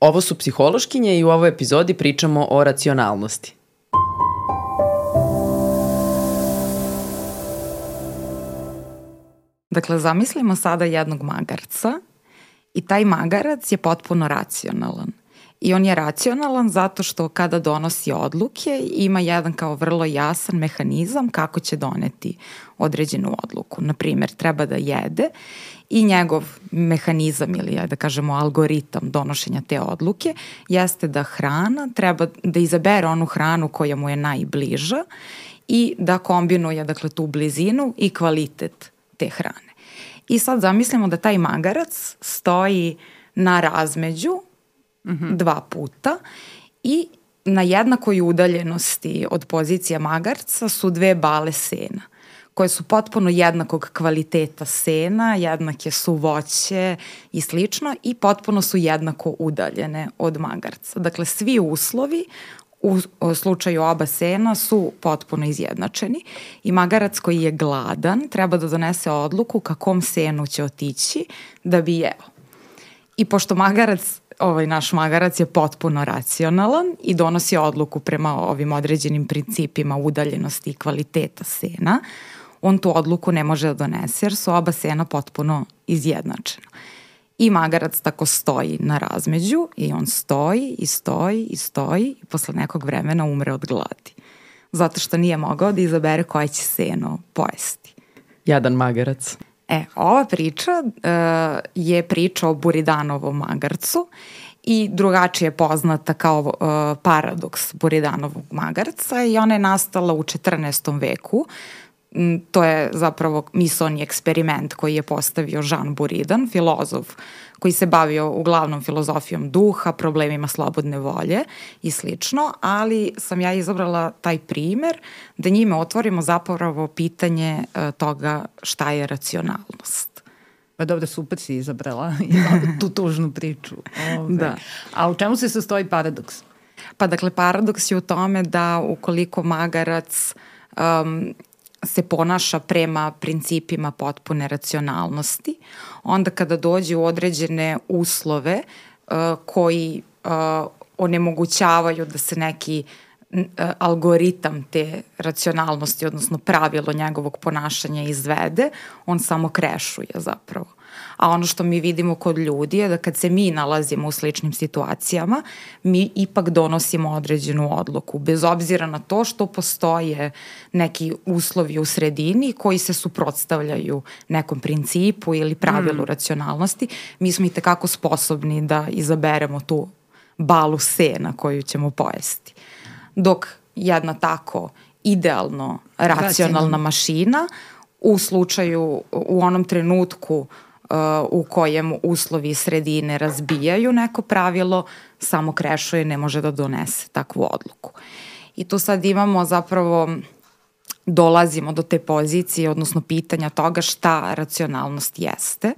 Ovo su psihološkinje i u ovoj epizodi pričamo o racionalnosti. Dakle, zamislimo sada jednog magarca i taj magarac je potpuno racionalan. I on je racionalan zato što kada donosi odluke ima jedan kao vrlo jasan mehanizam kako će doneti određenu odluku. Naprimer, treba da jede i njegov mehanizam ili da kažemo algoritam donošenja te odluke jeste da hrana treba da izabere onu hranu koja mu je najbliža i da kombinuje dakle tu blizinu i kvalitet te hrane. I sad zamislimo da taj magarac stoji na razmeđu mm -hmm. dva puta i na jednakoj udaljenosti od pozicija magarca su dve bale sena koje su potpuno jednakog kvaliteta sena, jednake su voće i slično i potpuno su jednako udaljene od magarca. Dakle, svi uslovi u, slučaju oba sena su potpuno izjednačeni i magarac koji je gladan treba da donese odluku kakom senu će otići da bi jeo. I pošto magarac ovaj naš magarac je potpuno racionalan i donosi odluku prema ovim određenim principima udaljenosti i kvaliteta sena, on tu odluku ne može da donese jer su oba sena potpuno izjednačena. I magarac tako stoji na razmeđu i on stoji i stoji i stoji i posle nekog vremena umre od gladi. Zato što nije mogao da izabere koje će seno pojesti. Jadan magarac. E, ova priča uh, je priča o Buridanovom magarcu i drugačije poznata kao uh, paradoks Buridanovog magarca i ona je nastala u 14. veku to je zapravo misoni eksperiment koji je postavio Jean Buridan, filozof koji se bavio uglavnom filozofijom duha, problemima slobodne volje i slično, ali sam ja izabrala taj primer da njime otvorimo zapravo pitanje uh, toga šta je racionalnost. Pa dobro, super si izabrala tu tužnu priču. Ove. Da. A u čemu se sastoji paradoks? Pa dakle, paradoks je u tome da ukoliko magarac um, se ponaša prema principima potpune racionalnosti, onda kada dođe u određene uslove uh, koji uh, onemogućavaju da se neki uh, algoritam te racionalnosti, odnosno pravilo njegovog ponašanja izvede, on samo krešuje zapravo a ono što mi vidimo kod ljudi je da kad se mi nalazimo u sličnim situacijama, mi ipak donosimo određenu odluku, bez obzira na to što postoje neki uslovi u sredini koji se suprotstavljaju nekom principu ili pravilu mm. racionalnosti, mi smo i tekako sposobni da izaberemo tu balu sena koju ćemo pojesti. Dok jedna tako idealno racionalna mašina u slučaju, u onom trenutku u kojem uslovi sredine razbijaju neko pravilo, samo krešuje ne može da donese takvu odluku. I tu sad imamo zapravo dolazimo do te pozicije, odnosno pitanja toga šta racionalnost jeste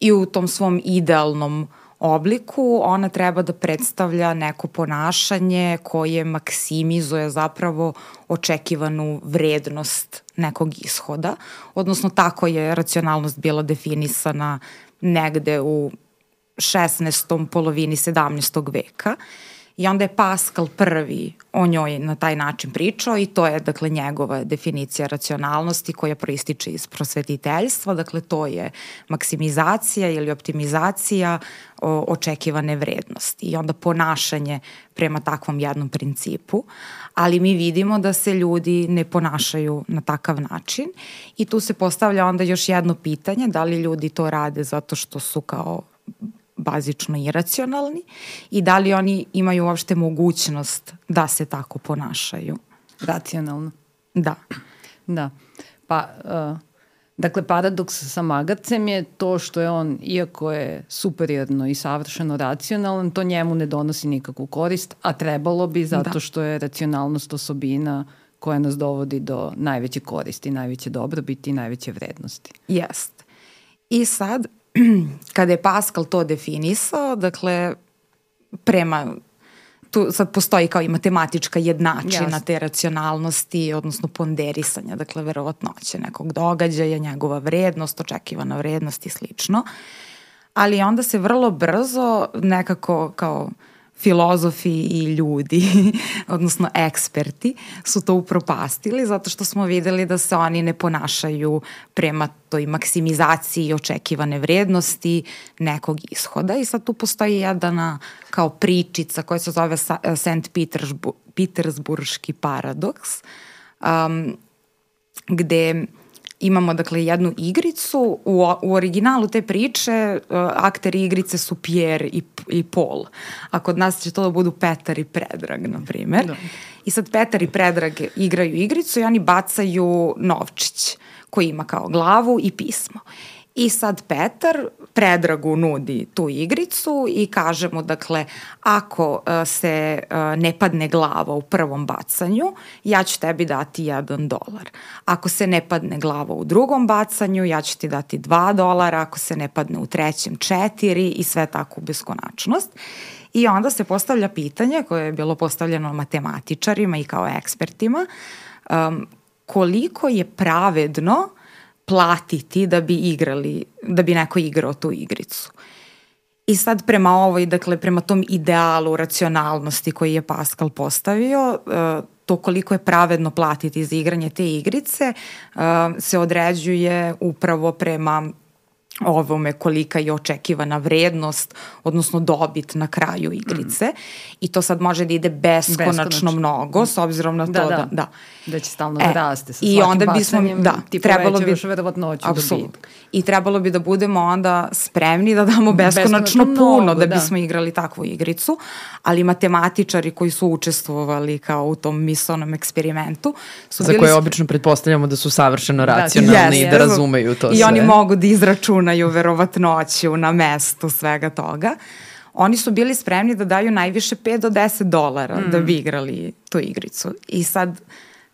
i u tom svom idealnom obliku ona treba da predstavlja neko ponašanje koje maksimizuje zapravo očekivanu vrednost nekog ishoda, odnosno tako je racionalnost bila definisana negde u 16. polovini 17. veka. I onda je Pascal prvi o njoj na taj način pričao i to je dakle njegova definicija racionalnosti koja proističe iz prosvetiteljstva, dakle to je maksimizacija ili optimizacija o, očekivane vrednosti i onda ponašanje prema takvom jednom principu, ali mi vidimo da se ljudi ne ponašaju na takav način i tu se postavlja onda još jedno pitanje, da li ljudi to rade zato što su kao bazično iracionalni i da li oni imaju uopšte mogućnost da se tako ponašaju. Racionalno. Da. Da. Pa, uh, dakle, paradoks sa magacem je to što je on, iako je superiorno i savršeno racionalan, to njemu ne donosi nikakvu korist, a trebalo bi zato da. što je racionalnost osobina koja nas dovodi do najveće koristi, najveće dobrobiti i najveće vrednosti. Jest. I sad, kada je Pascal to definisao, dakle, prema tu sad postoji kao i matematička jednačina yes. te racionalnosti, odnosno ponderisanja, dakle verovatnoće nekog događaja, njegova vrednost, očekivana vrednost i slično. ali onda se vrlo brzo nekako kao filozofi i ljudi, odnosno eksperti, su to upropastili zato što smo videli da se oni ne ponašaju prema toj maksimizaciji očekivane vrednosti nekog ishoda i sad tu postoji jedna kao pričica koja se zove St. Petersburški paradoks, um, gde imamo dakle jednu igricu, u, u originalu te priče uh, akteri igrice su Pierre i, i Paul, a kod nas će to da budu Petar i Predrag, na primer. Da. I sad Petar i Predrag igraju igricu i oni bacaju novčić koji ima kao glavu i pismo. I sad Petar Predragu nudi tu igricu i kaže mu, dakle, ako uh, se uh, ne padne glava u prvom bacanju, ja ću tebi dati jedan dolar. Ako se ne padne glava u drugom bacanju, ja ću ti dati dva dolara, ako se ne padne u trećem četiri i sve tako u beskonačnost. I onda se postavlja pitanje koje je bilo postavljeno matematičarima i kao ekspertima, um, koliko je pravedno platiti da bi igrali, da bi neko igrao tu igricu. I sad prema ovoj, dakle prema tom idealu racionalnosti koji je Pascal postavio, e, to koliko je pravedno platiti za igranje te igrice e, se određuje upravo prema ovome kolika je očekivana vrednost, odnosno dobit na kraju igrice. Mm. I to sad može da ide beskonačno, beskonačno. mnogo, s obzirom na to da... Da, da, da. da će stalno e, da raste sa i onda bismo, da, ti trebalo bi, verovatnoću dobitka. I trebalo bi da budemo onda spremni da damo beskonačno, beskonačno puno mnogo, da, da bismo igrali takvu igricu, ali matematičari koji su učestvovali kao u tom misalnom eksperimentu su Za koje obično pretpostavljamo da su savršeno da, racionalni yes, i da razumeju to I sve. I oni mogu da izračunaju računaju verovatnoću na mestu svega toga. Oni su bili spremni da daju najviše 5 do 10 dolara mm. da bi igrali tu igricu. I sad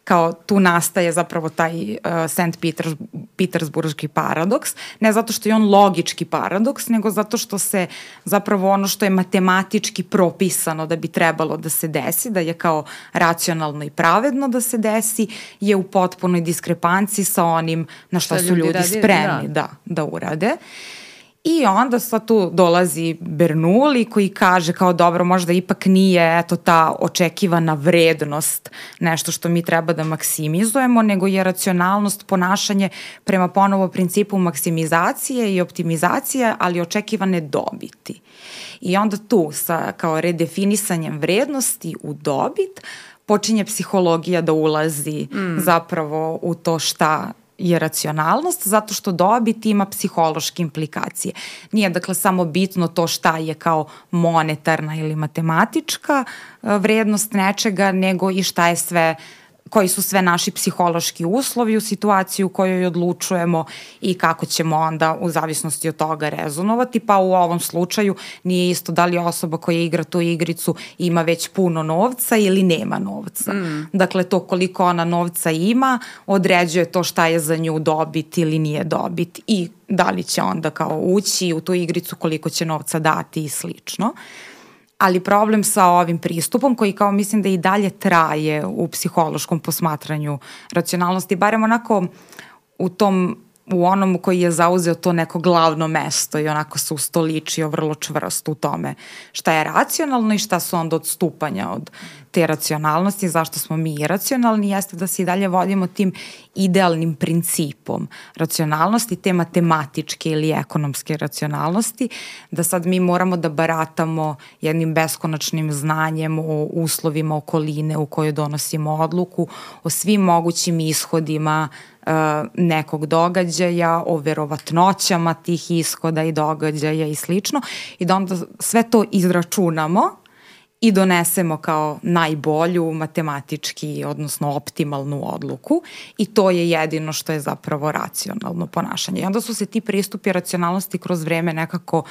kao tu nastaje zapravo taj uh, St. Peters, Petersburgski paradoks, ne zato što je on logički paradoks, nego zato što se zapravo ono što je matematički propisano da bi trebalo da se desi, da je kao racionalno i pravedno da se desi, je u potpunoj diskrepanciji sa onim na šta, šta su ljudi, ljudi spremni da. da, da urade. Uh, I onda sad tu dolazi Bernoulli koji kaže kao dobro možda ipak nije eto ta očekivana vrednost nešto što mi treba da maksimizujemo, nego je racionalnost ponašanje prema ponovo principu maksimizacije i optimizacije, ali očekivane dobiti. I onda tu sa kao redefinisanjem vrednosti u dobit počinje psihologija da ulazi mm. zapravo u to šta je racionalnost zato što dobit ima psihološke implikacije. Nije dakle samo bitno to šta je kao monetarna ili matematička e, vrednost nečega, nego i šta je sve uh, koji su sve naši psihološki uslovi u situaciji u kojoj odlučujemo i kako ćemo onda u zavisnosti od toga rezonovati, pa u ovom slučaju nije isto da li osoba koja igra tu igricu ima već puno novca ili nema novca. Mm. Dakle, to koliko ona novca ima određuje to šta je za nju dobit ili nije dobit i da li će onda kao ući u tu igricu, koliko će novca dati i slično. Uh, ali problem sa ovim pristupom koji kao mislim da i dalje traje u psihološkom posmatranju racionalnosti, barem onako u tom u onom koji je zauzeo to neko glavno mesto i onako se ustoličio vrlo čvrsto u tome šta je racionalno i šta su onda odstupanja od te racionalnosti, zašto smo mi iracionalni, jeste da se i dalje vodimo tim idealnim principom racionalnosti, te matematičke ili ekonomske racionalnosti, da sad mi moramo da baratamo jednim beskonačnim znanjem o uslovima okoline u kojoj donosimo odluku, o svim mogućim ishodima uh, nekog događaja, o verovatnoćama tih ishoda i događaja i slično i da onda sve to izračunamo i donesemo kao najbolju matematički, odnosno optimalnu odluku i to je jedino što je zapravo racionalno ponašanje. I onda su se ti pristupi racionalnosti kroz vreme nekako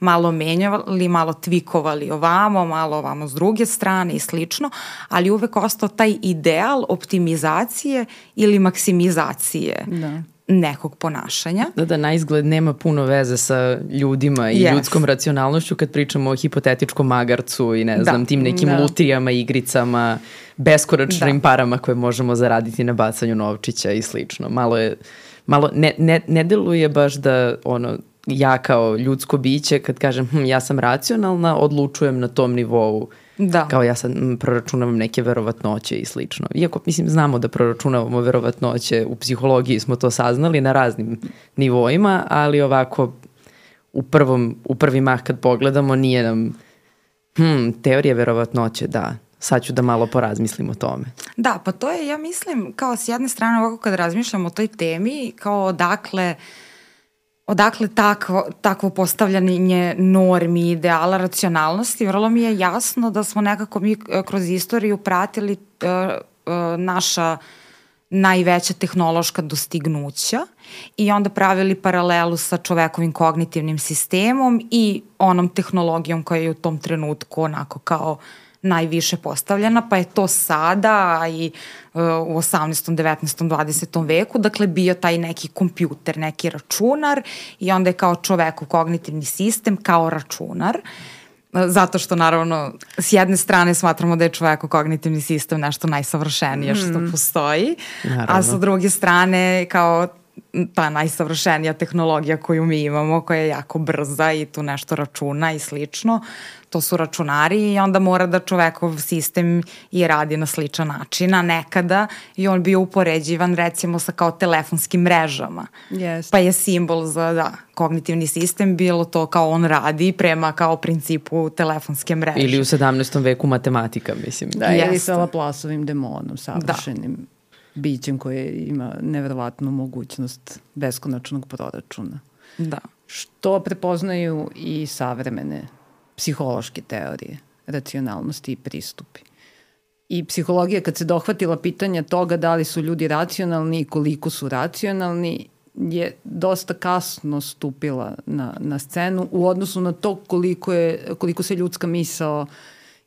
malo menjavali, malo tvikovali ovamo, malo ovamo s druge strane i slično, ali uvek ostao taj ideal optimizacije ili maksimizacije da nekog ponašanja. Da, da, na izgled nema puno veze sa ljudima i yes. ljudskom racionalnošću kad pričamo o hipotetičkom magarcu i ne da. znam, tim nekim da. lutrijama, igricama, beskoračnim da. parama koje možemo zaraditi na bacanju novčića i slično. Malo je, malo, ne, ne, ne deluje baš da ono, ja kao ljudsko biće, kad kažem hm, ja sam racionalna, odlučujem na tom nivou Da. Kao ja sad proračunavam neke verovatnoće i slično. Iako, mislim, znamo da proračunavamo verovatnoće, u psihologiji smo to saznali na raznim nivoima, ali ovako u, prvom, u prvi mah kad pogledamo nije nam hmm, teorija verovatnoće, da, sad ću da malo porazmislim o tome. Da, pa to je, ja mislim, kao s jedne strane ovako kad razmišljam o toj temi, kao odakle odakle takvo, takvo postavljanje normi, ideala, racionalnosti, vrlo mi je jasno da smo nekako mi e, kroz istoriju pratili uh, uh, naša najveća tehnološka dostignuća i onda pravili paralelu sa čovekovim kognitivnim sistemom i onom tehnologijom koja je u tom trenutku onako kao najviše postavljena, pa je to sada i uh, u 18. 19. 20. veku, dakle bio taj neki kompjuter, neki računar i onda je kao čovekov kognitivni sistem kao računar. Zato što naravno s jedne strane smatramo da je čoveko kognitivni sistem nešto najsavršenije što mm. postoji, naravno. a sa druge strane kao ta najsavršenija tehnologija koju mi imamo, koja je jako brza i tu nešto računa i slično, to su računari i onda mora da čovekov sistem i radi na sličan način, a nekada i on bio upoređivan recimo sa kao telefonskim mrežama. Yes. Pa je simbol za da, kognitivni sistem bilo to kao on radi prema kao principu telefonske mreže. Ili u 17. veku matematika, mislim. Da, ili sa Laplasovim demonom, savršenim. Da bićem koje ima neverovatnu mogućnost beskonačnog proračuna. Da. Što prepoznaju i savremene psihološke teorije, racionalnosti i pristupi. I psihologija kad se dohvatila pitanja toga da li su ljudi racionalni i koliko su racionalni, je dosta kasno stupila na, na scenu u odnosu na to koliko, je, koliko se ljudska misao uh,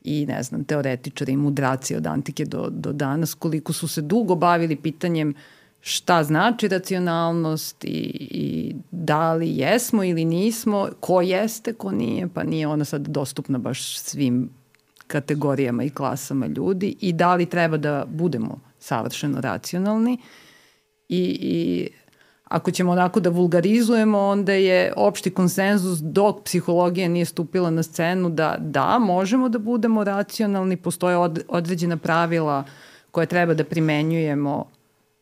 i ne znam, teoretičari i mudraci od antike do, do danas, koliko su se dugo bavili pitanjem šta znači racionalnost i, i da li jesmo ili nismo, ko jeste, ko nije, pa nije ona sad dostupna baš svim kategorijama i klasama ljudi i da li treba da budemo savršeno racionalni i, i ako ćemo onako da vulgarizujemo, onda je opšti konsenzus dok psihologija nije stupila na scenu da da, možemo da budemo racionalni, postoje od, određena pravila koje treba da primenjujemo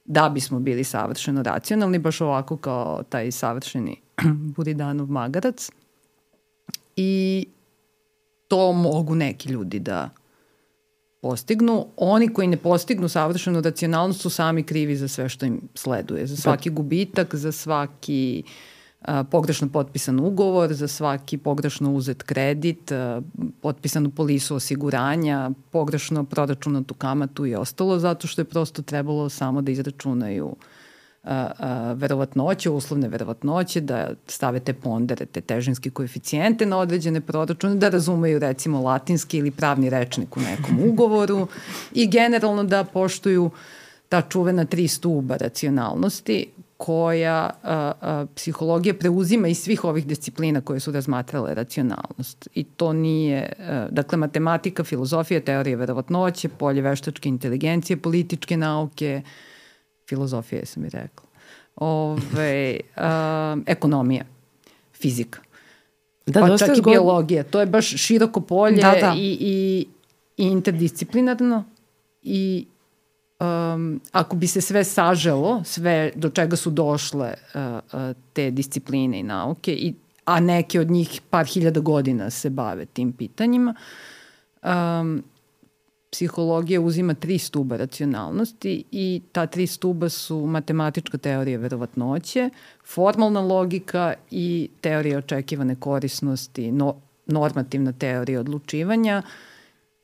da bismo bili savršeno racionalni, baš ovako kao taj savršeni Buridanov magarac. I to mogu neki ljudi da postignu. Oni koji ne postignu savršenu racionalnost su sami krivi za sve što im sleduje. Za svaki gubitak, za svaki a, pogrešno potpisan ugovor, za svaki pogrešno uzet kredit, potpisanu polisu osiguranja, pogrešno proračunatu kamatu i ostalo, zato što je prosto trebalo samo da izračunaju verovatnoće, uslovne verovatnoće, da stave te pondere, te težinske koeficijente na određene proračune, da razumeju recimo latinski ili pravni rečnik u nekom ugovoru i generalno da poštuju ta čuvena tri stuba racionalnosti koja a, a, psihologija preuzima iz svih ovih disciplina koje su razmatrale racionalnost. I to nije, a, dakle, matematika, filozofija, teorija verovatnoće, polje veštačke inteligencije, političke nauke, filozofije sam i rekla. Ove, um, ekonomija, fizika. Da, pa čak i biologija. To je baš široko polje da, da. I, i, i interdisciplinarno i um, ako bi se sve saželo, sve do čega su došle uh, uh, te discipline i nauke, i, a neke od njih par hiljada godina se bave tim pitanjima, um, psihologija uzima tri stuba racionalnosti i ta tri stuba su matematička teorija verovatnoće, formalna logika i teorija očekivane korisnosti, no, normativna teorija odlučivanja.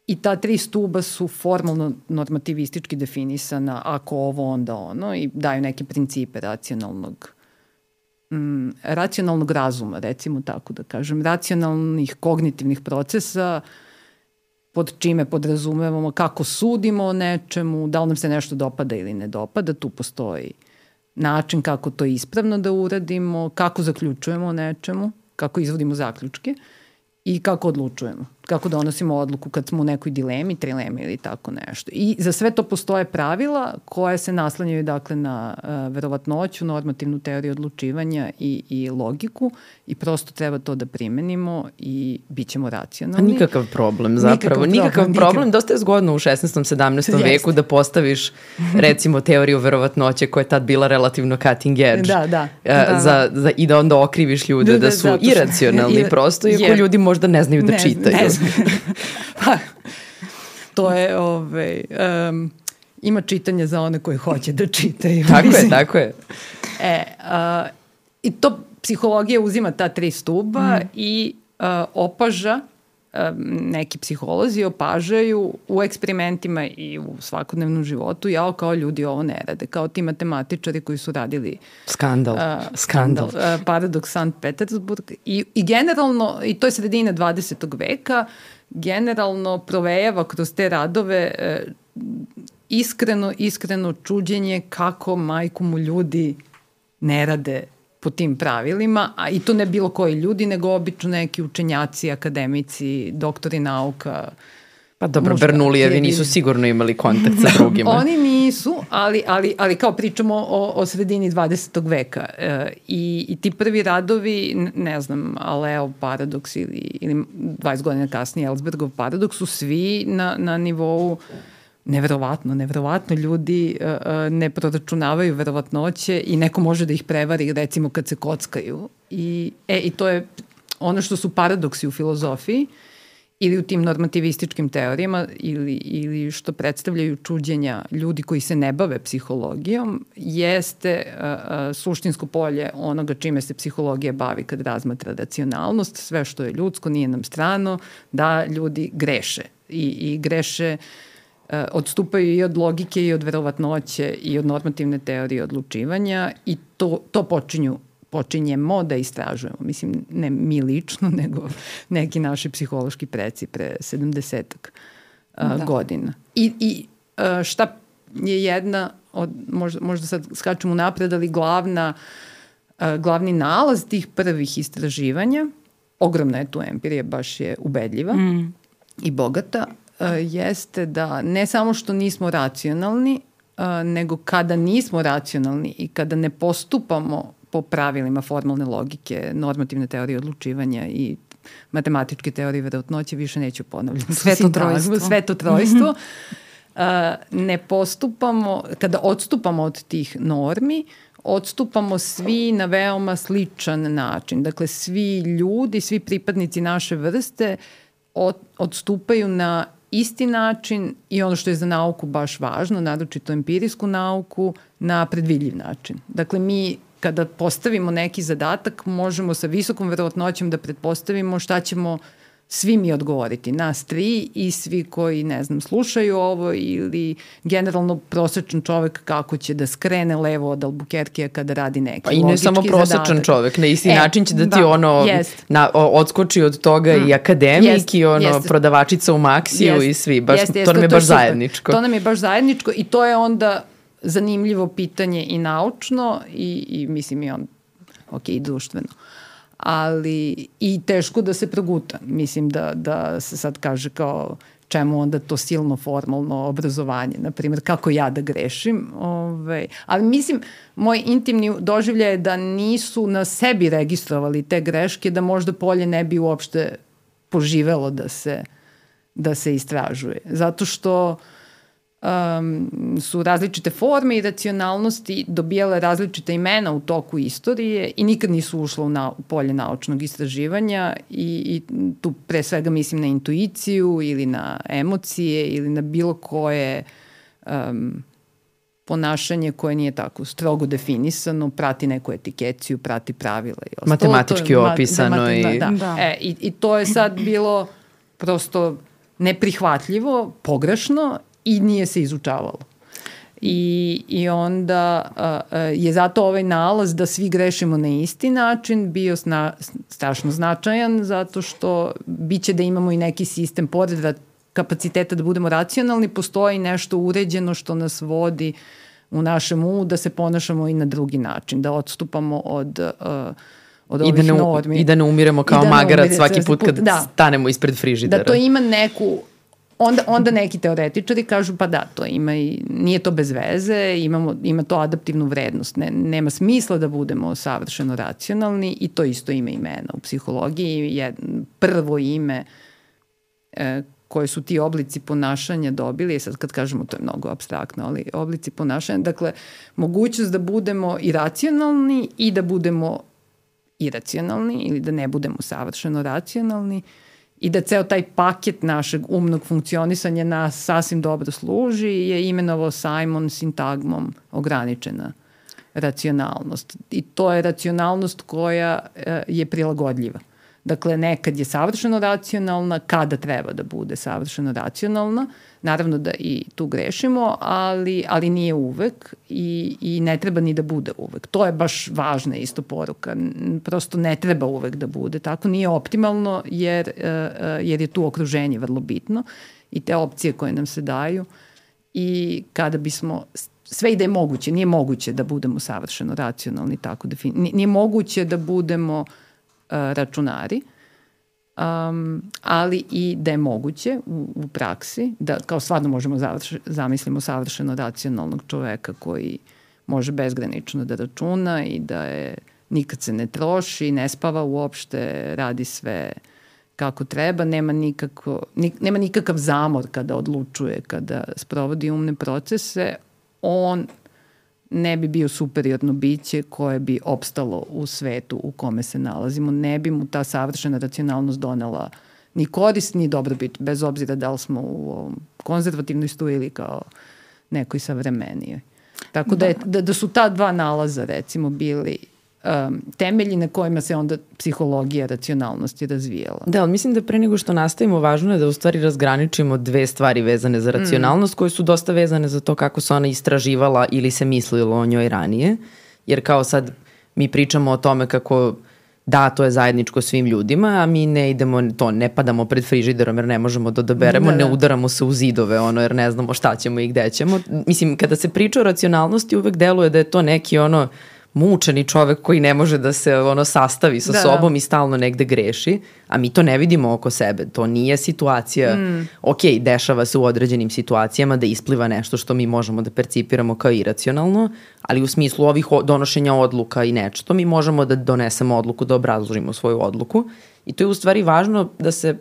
I ta tri stuba su formalno normativistički definisana ako ovo onda ono i daju neke principe racionalnog mm, racionalnog razuma, recimo tako da kažem, racionalnih kognitivnih procesa pod čime podrazumevamo kako sudimo o nečemu, da li nam se nešto dopada ili ne dopada, tu postoji način kako to ispravno da uradimo, kako zaključujemo o nečemu, kako izvodimo zaključke i kako odlučujemo. Kako donosimo odluku kad smo u nekoj dilemi, trilemi ili tako nešto. I za sve to postoje pravila koje se naslanjaju dakle na uh, verovatnoću, normativnu teoriju odlučivanja i, i logiku i prosto treba to da primenimo i bit ćemo racionalni. A nikakav problem zapravo, nikakav, nikakav problem. problem. Dosta je zgodno u 16. 17. veku da postaviš recimo teoriju verovatnoće koja je tad bila relativno cutting edge. Da, da. Uh, da, za, za, I da onda okriviš ljude da, da, da su iracionalni prosto, iako ljudi možda ne znaju da ne, čitaju. Ne pa, to je, ovaj, um, ima čitanje za one koji hoće da čitaju. Tako je, tako je. E, uh, I to psihologija uzima ta tri stuba mm. i uh, opaža neki psiholozi opažaju u eksperimentima i u svakodnevnom životu, jao kao ljudi ovo ne rade, kao ti matematičari koji su radili skandal, uh, skandal, skandal uh, paradoks Sankt Petersburg i, i generalno, i to je sredina 20. veka, generalno provejava kroz te radove uh, iskreno, iskreno čuđenje kako majku mu ljudi ne rade po tim pravilima, a i to ne bilo koji ljudi, nego obično neki učenjaci, akademici, doktori nauka, Pa dobro, Muška, Bernulijevi nisu sigurno imali kontakt sa drugima. Oni nisu, ali, ali, ali kao pričamo o, o sredini 20. veka. E, i, I ti prvi radovi, ne znam, Aleo paradoks ili, ili 20 godina kasnije Ellsbergov paradoks su svi na, na nivou neverovatno, neverovatno ljudi uh, ne proračunavaju verovatnoće i neko može da ih prevari recimo kad se kockaju. I, e, i to je ono što su paradoksi u filozofiji ili u tim normativističkim teorijama ili, ili što predstavljaju čuđenja ljudi koji se ne bave psihologijom jeste uh, suštinsko polje onoga čime se psihologija bavi kad razmatra racionalnost, sve što je ljudsko nije nam strano, da ljudi greše i, i greše uh, E, odstupaju i od logike i od verovatnoće i od normativne teorije odlučivanja i to, to počinju počinjemo da istražujemo. Mislim, ne mi lično, nego neki naši psihološki preci pre 70 da. godina. I, i e, šta je jedna od, možda, možda sad skačemo napred, ali glavna, glavni nalaz tih prvih istraživanja, ogromna je tu empirija, baš je ubedljiva mm. i bogata, jeste da ne samo što nismo racionalni, e, nego kada nismo racionalni i kada ne postupamo po pravilima formalne logike, normativne teorije odlučivanja i matematičke teorije verovatnoće, više neću ponavljati. Sveto trojstvo. Sveto trojstvo. uh, ne postupamo, kada odstupamo od tih normi, odstupamo svi na veoma sličan način. Dakle, svi ljudi, svi pripadnici naše vrste od, odstupaju na isti način i ono što je za nauku baš važno, naročito empirijsku nauku, na predvidljiv način. Dakle, mi kada postavimo neki zadatak, možemo sa visokom verovatnoćom da pretpostavimo šta ćemo svi mi odgovoriti, nas tri i svi koji, ne znam, slušaju ovo ili generalno prosečan čovek kako će da skrene levo od Albuquerquea kada radi neki Pa i ne samo prosečan zadatak. čovek, na isti e, način će da ti da, ono jest. na, odskoči od toga mm. i akademik jest, i ono jest. prodavačica u Maksiju jest, i svi, baš, jest, jest, to nam je baš super. zajedničko. To nam je baš zajedničko i to je onda zanimljivo pitanje i naučno i, i mislim i on, ok, društveno. Uh, ali i teško da se proguta. Mislim da, da se sad kaže kao čemu onda to silno formalno obrazovanje, na primjer, kako ja da grešim. Ovaj, ali mislim, moj intimni doživljaj je da nisu na sebi registrovali te greške, da možda polje ne bi uopšte poživelo da se, da se istražuje. Zato što uh, um, su različite forme i racionalnosti dobijale različite imena u toku istorije i nikad nisu ušle u, na, u polje naučnog istraživanja i, i tu pre svega mislim na intuiciju ili na emocije ili na bilo koje um, ponašanje koje nije tako strogo definisano, prati neku etikeciju, prati pravila i ostalo. Matematički to, opisano. Da, i... Da, da. E, i, I to je sad bilo prosto neprihvatljivo, pogrešno i nije se izučavalo. I, i onda uh, je zato ovaj nalaz da svi grešimo na isti način bio sna, strašno značajan zato što biće da imamo i neki sistem pored da kapaciteta da budemo racionalni, postoji nešto uređeno što nas vodi u našem umu da se ponašamo i na drugi način, da odstupamo od uh, od I da ovih ne, normi. I da ne umiremo kao da magarac svaki put kad da. stanemo ispred frižidera. Da to ima neku onda, onda neki teoretičari kažu pa da, to ima i, nije to bez veze, imamo, ima to adaptivnu vrednost. Ne, nema smisla da budemo savršeno racionalni i to isto ima imena u psihologiji. Je prvo ime e, koje su ti oblici ponašanja dobili, sad kad kažemo to je mnogo abstraktno, ali oblici ponašanja, dakle, mogućnost da budemo i racionalni i da budemo iracionalni ili da ne budemo savršeno racionalni i da ceo taj paket našeg umnog funkcionisanja nas sasvim dobro služi je imenovao Simon sintagmom ograničena racionalnost. I to je racionalnost koja e, je prilagodljiva. Dakle, nekad je savršeno racionalna, kada treba da bude savršeno racionalna. Naravno da i tu grešimo, ali, ali nije uvek i, i ne treba ni da bude uvek. To je baš važna isto poruka. Prosto ne treba uvek da bude tako. Nije optimalno jer, e, e, jer je tu okruženje vrlo bitno i te opcije koje nam se daju i kada bismo sve i da je moguće, nije moguće da budemo savršeno racionalni tako defini. Nije moguće da budemo uh, računari, um, ali i da je moguće u, u praksi, da kao stvarno možemo završ, zamislimo savršeno racionalnog čoveka koji može bezgranično da računa i da je nikad se ne troši, ne spava uopšte, radi sve kako treba, nema, nikako, nik, nema nikakav zamor kada odlučuje, kada sprovodi umne procese, on ne bi bio superiorno biće koje bi opstalo u svetu u kome se nalazimo. Ne bi mu ta savršena racionalnost donela ni korist, ni dobrobit, bez obzira da li smo u konzervativnoj stuji ili kao nekoj savremenijoj. Tako da, je, da, da, da su ta dva nalaza recimo bili um, temelji na kojima se onda psihologija racionalnosti razvijala. Da, ali mislim da pre nego što nastavimo, važno je da u stvari razgraničimo dve stvari vezane za racionalnost, mm. koje su dosta vezane za to kako se ona istraživala ili se mislilo o njoj ranije. Jer kao sad mi pričamo o tome kako da, to je zajedničko svim ljudima, a mi ne idemo, to ne padamo pred frižiderom jer ne možemo da odaberemo, da, da. ne udaramo se u zidove, ono, jer ne znamo šta ćemo i gde ćemo. Mislim, kada se priča o racionalnosti, uvek deluje da je to neki ono, mučeni čovek koji ne može da se ono sastavi sa da, da. sobom da. i stalno negde greši, a mi to ne vidimo oko sebe. To nije situacija, mm. ok, dešava se u određenim situacijama da ispliva nešto što mi možemo da percipiramo kao iracionalno, ali u smislu ovih donošenja odluka i nečeto mi možemo da donesemo odluku, da obrazložimo svoju odluku i to je u stvari važno da se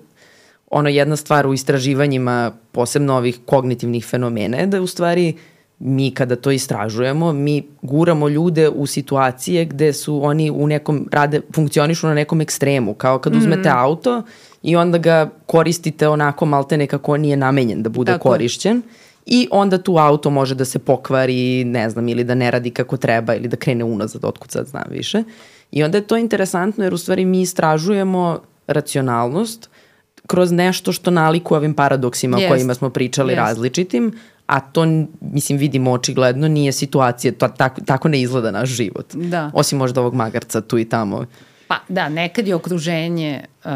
ono jedna stvar u istraživanjima posebno ovih kognitivnih fenomena je da u stvari mi kada to istražujemo, mi guramo ljude u situacije gde su oni u nekom, rade, funkcionišu na nekom ekstremu, kao kad uzmete mm. auto i onda ga koristite onako malte nekako nije namenjen da bude Tako. korišćen i onda tu auto može da se pokvari, ne znam, ili da ne radi kako treba ili da krene unazad, otkud sad znam više. I onda je to interesantno jer u stvari mi istražujemo racionalnost kroz nešto što naliku ovim paradoksima yes. o kojima smo pričali yes. različitim, a to, mislim, vidimo očigledno, nije situacija, to, tako, tako ne izgleda naš život. Da. Osim možda ovog magarca tu i tamo. Pa da, nekad je okruženje uh,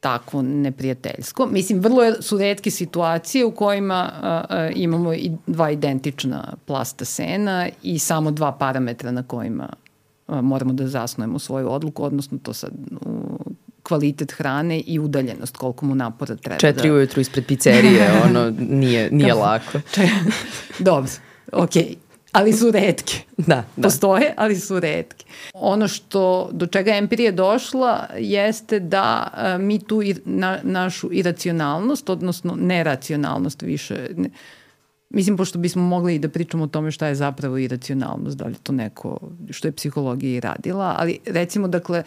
takvo neprijateljsko. Mislim, vrlo su redke situacije u kojima uh, uh, imamo i dva identična plasta sena i samo dva parametra na kojima uh, moramo da zasnujemo svoju odluku, odnosno to sad uh, kvalitet hrane i udaljenost, koliko mu napora treba. Četiri da... ujutru ispred pizzerije, ono, nije, nije lako. Dobro, okej. Okay ali su redke. Da, da. Postoje, ali su redke. Ono što, do čega empirija došla jeste da a, mi tu i, na, našu iracionalnost, odnosno neracionalnost više, ne, mislim, pošto bismo mogli i da pričamo o tome šta je zapravo iracionalnost, da li to neko, što je psihologija i radila, ali recimo, dakle,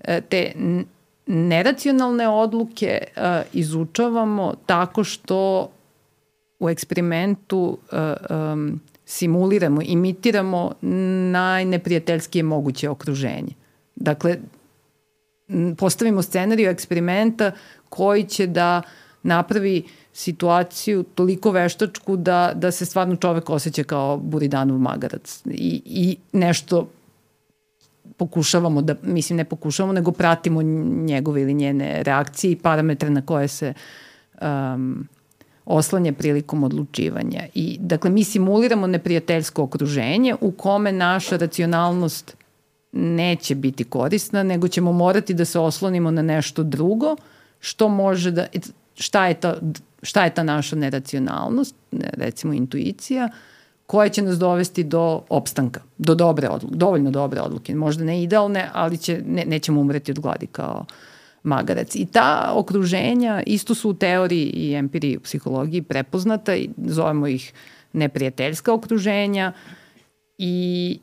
e, te neracionalne odluke uh, izučavamo tako što u eksperimentu uh, um, simuliramo, imitiramo najneprijateljskije moguće okruženje. Dakle, postavimo scenariju eksperimenta koji će da napravi situaciju toliko veštačku da, da se stvarno čovek osjeća kao buridanov magarac i, i nešto pokušavamo da, mislim ne pokušavamo, nego pratimo njegove ili njene reakcije i parametre na koje se um, oslanje prilikom odlučivanja. I, dakle, mi simuliramo neprijateljsko okruženje u kome naša racionalnost neće biti korisna, nego ćemo morati da se oslonimo na nešto drugo, što može da, šta je ta, šta je ta naša neracionalnost, recimo intuicija, koja će nas dovesti do opstanka, do dobre odluke, dovoljno dobre odluke, možda ne idealne, ali će, ne, nećemo umreti od gladi kao magarac. I ta okruženja isto su u teoriji i empiriji u psihologiji prepoznata i zovemo ih neprijateljska okruženja i,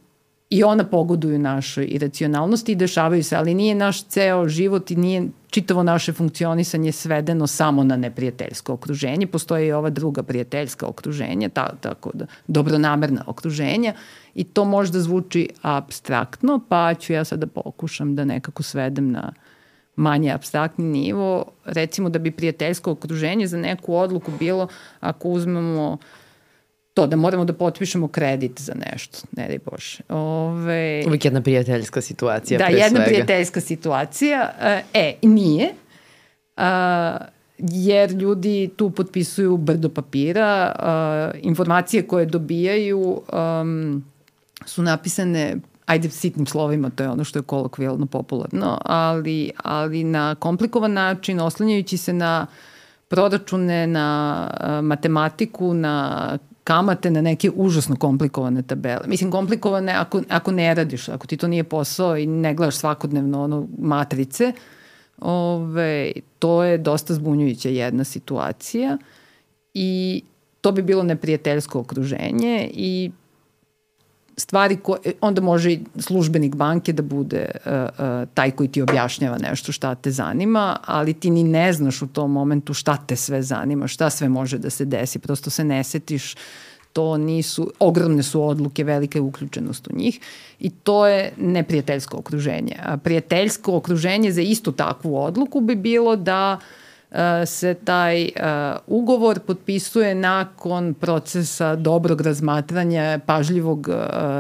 i ona pogoduju našoj iracionalnosti i dešavaju se, ali nije naš ceo život i nije čitavo naše funkcionisanje svedeno samo na neprijateljsko okruženje. Postoje i ova druga prijateljska okruženja, ta, tako da, dobronamerna okruženja i to možda zvuči abstraktno, pa ću ja sada pokušam da nekako svedem na manje abstraktni nivo. Recimo da bi prijateljsko okruženje za neku odluku bilo ako uzmemo uh, to da moramo da potpišemo kredit za nešto, ne daj Bože. Ove, Uvijek jedna prijateljska situacija da, pre jedna svega. prijateljska situacija. E, nije. A, jer ljudi tu potpisuju brdo papira, a, informacije koje dobijaju um, su napisane ajde sitnim slovima, to je ono što je kolokvijalno popularno, ali, ali na komplikovan način, oslanjajući se na proračune, na matematiku, na kamate na neke užasno komplikovane tabele. Mislim, komplikovane ako, ako ne radiš, ako ti to nije posao i ne gledaš svakodnevno ono matrice, ove, to je dosta zbunjujuća jedna situacija i to bi bilo neprijateljsko okruženje i stvari koje, onda može i službenik banke da bude uh, uh, taj koji ti objašnjava nešto šta te zanima, ali ti ni ne znaš u tom momentu šta te sve zanima, šta sve može da se desi, prosto se ne setiš to nisu, ogromne su odluke, velika je uključenost u njih i to je neprijateljsko okruženje. A prijateljsko okruženje za istu takvu odluku bi bilo da uh, se taj ugovor potpisuje nakon procesa dobrog razmatranja, pažljivog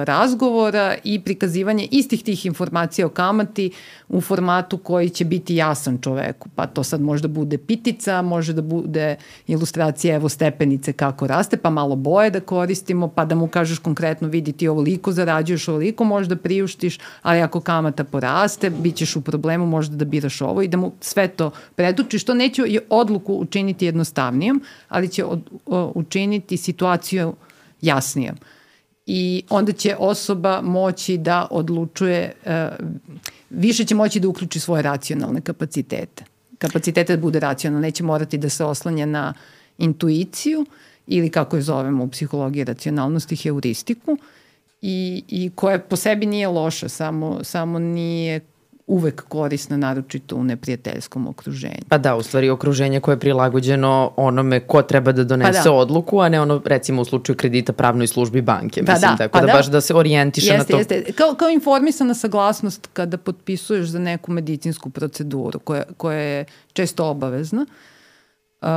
razgovora i prikazivanja istih tih informacija o kamati u formatu koji će biti jasan čoveku. Pa to sad možda bude pitica, može da bude ilustracija evo stepenice kako raste, pa malo boje da koristimo, pa da mu kažeš konkretno vidi ti ovoliko zarađuješ, ovoliko možda priuštiš, ali ako kamata poraste, bit ćeš u problemu možda da biraš ovo i da mu sve to predučiš. To neće odluku učiniti jednostavnijom, ali će od, o, učiniti situaciju jasnijom. I onda će osoba moći da odlučuje, e, više će moći da uključi svoje racionalne kapacitete. Kapacitete da bude racionalno, neće morati da se oslanja na intuiciju ili kako je zovemo u psihologiji racionalnosti, heuristiku, i, i koja po sebi nije loša, samo, samo nije uvek korisna, naročito u neprijateljskom okruženju. Pa da, u stvari okruženje koje je prilagođeno onome ko treba da donese pa da. odluku, a ne ono recimo u slučaju kredita pravnoj službi banke. Pa Mislim, da, tako pa da, da baš da se orijentiše jeste, na to. Jeste. Kao, kao informisana saglasnost kada potpisuješ za neku medicinsku proceduru koja, koja je često obavezna. Uh,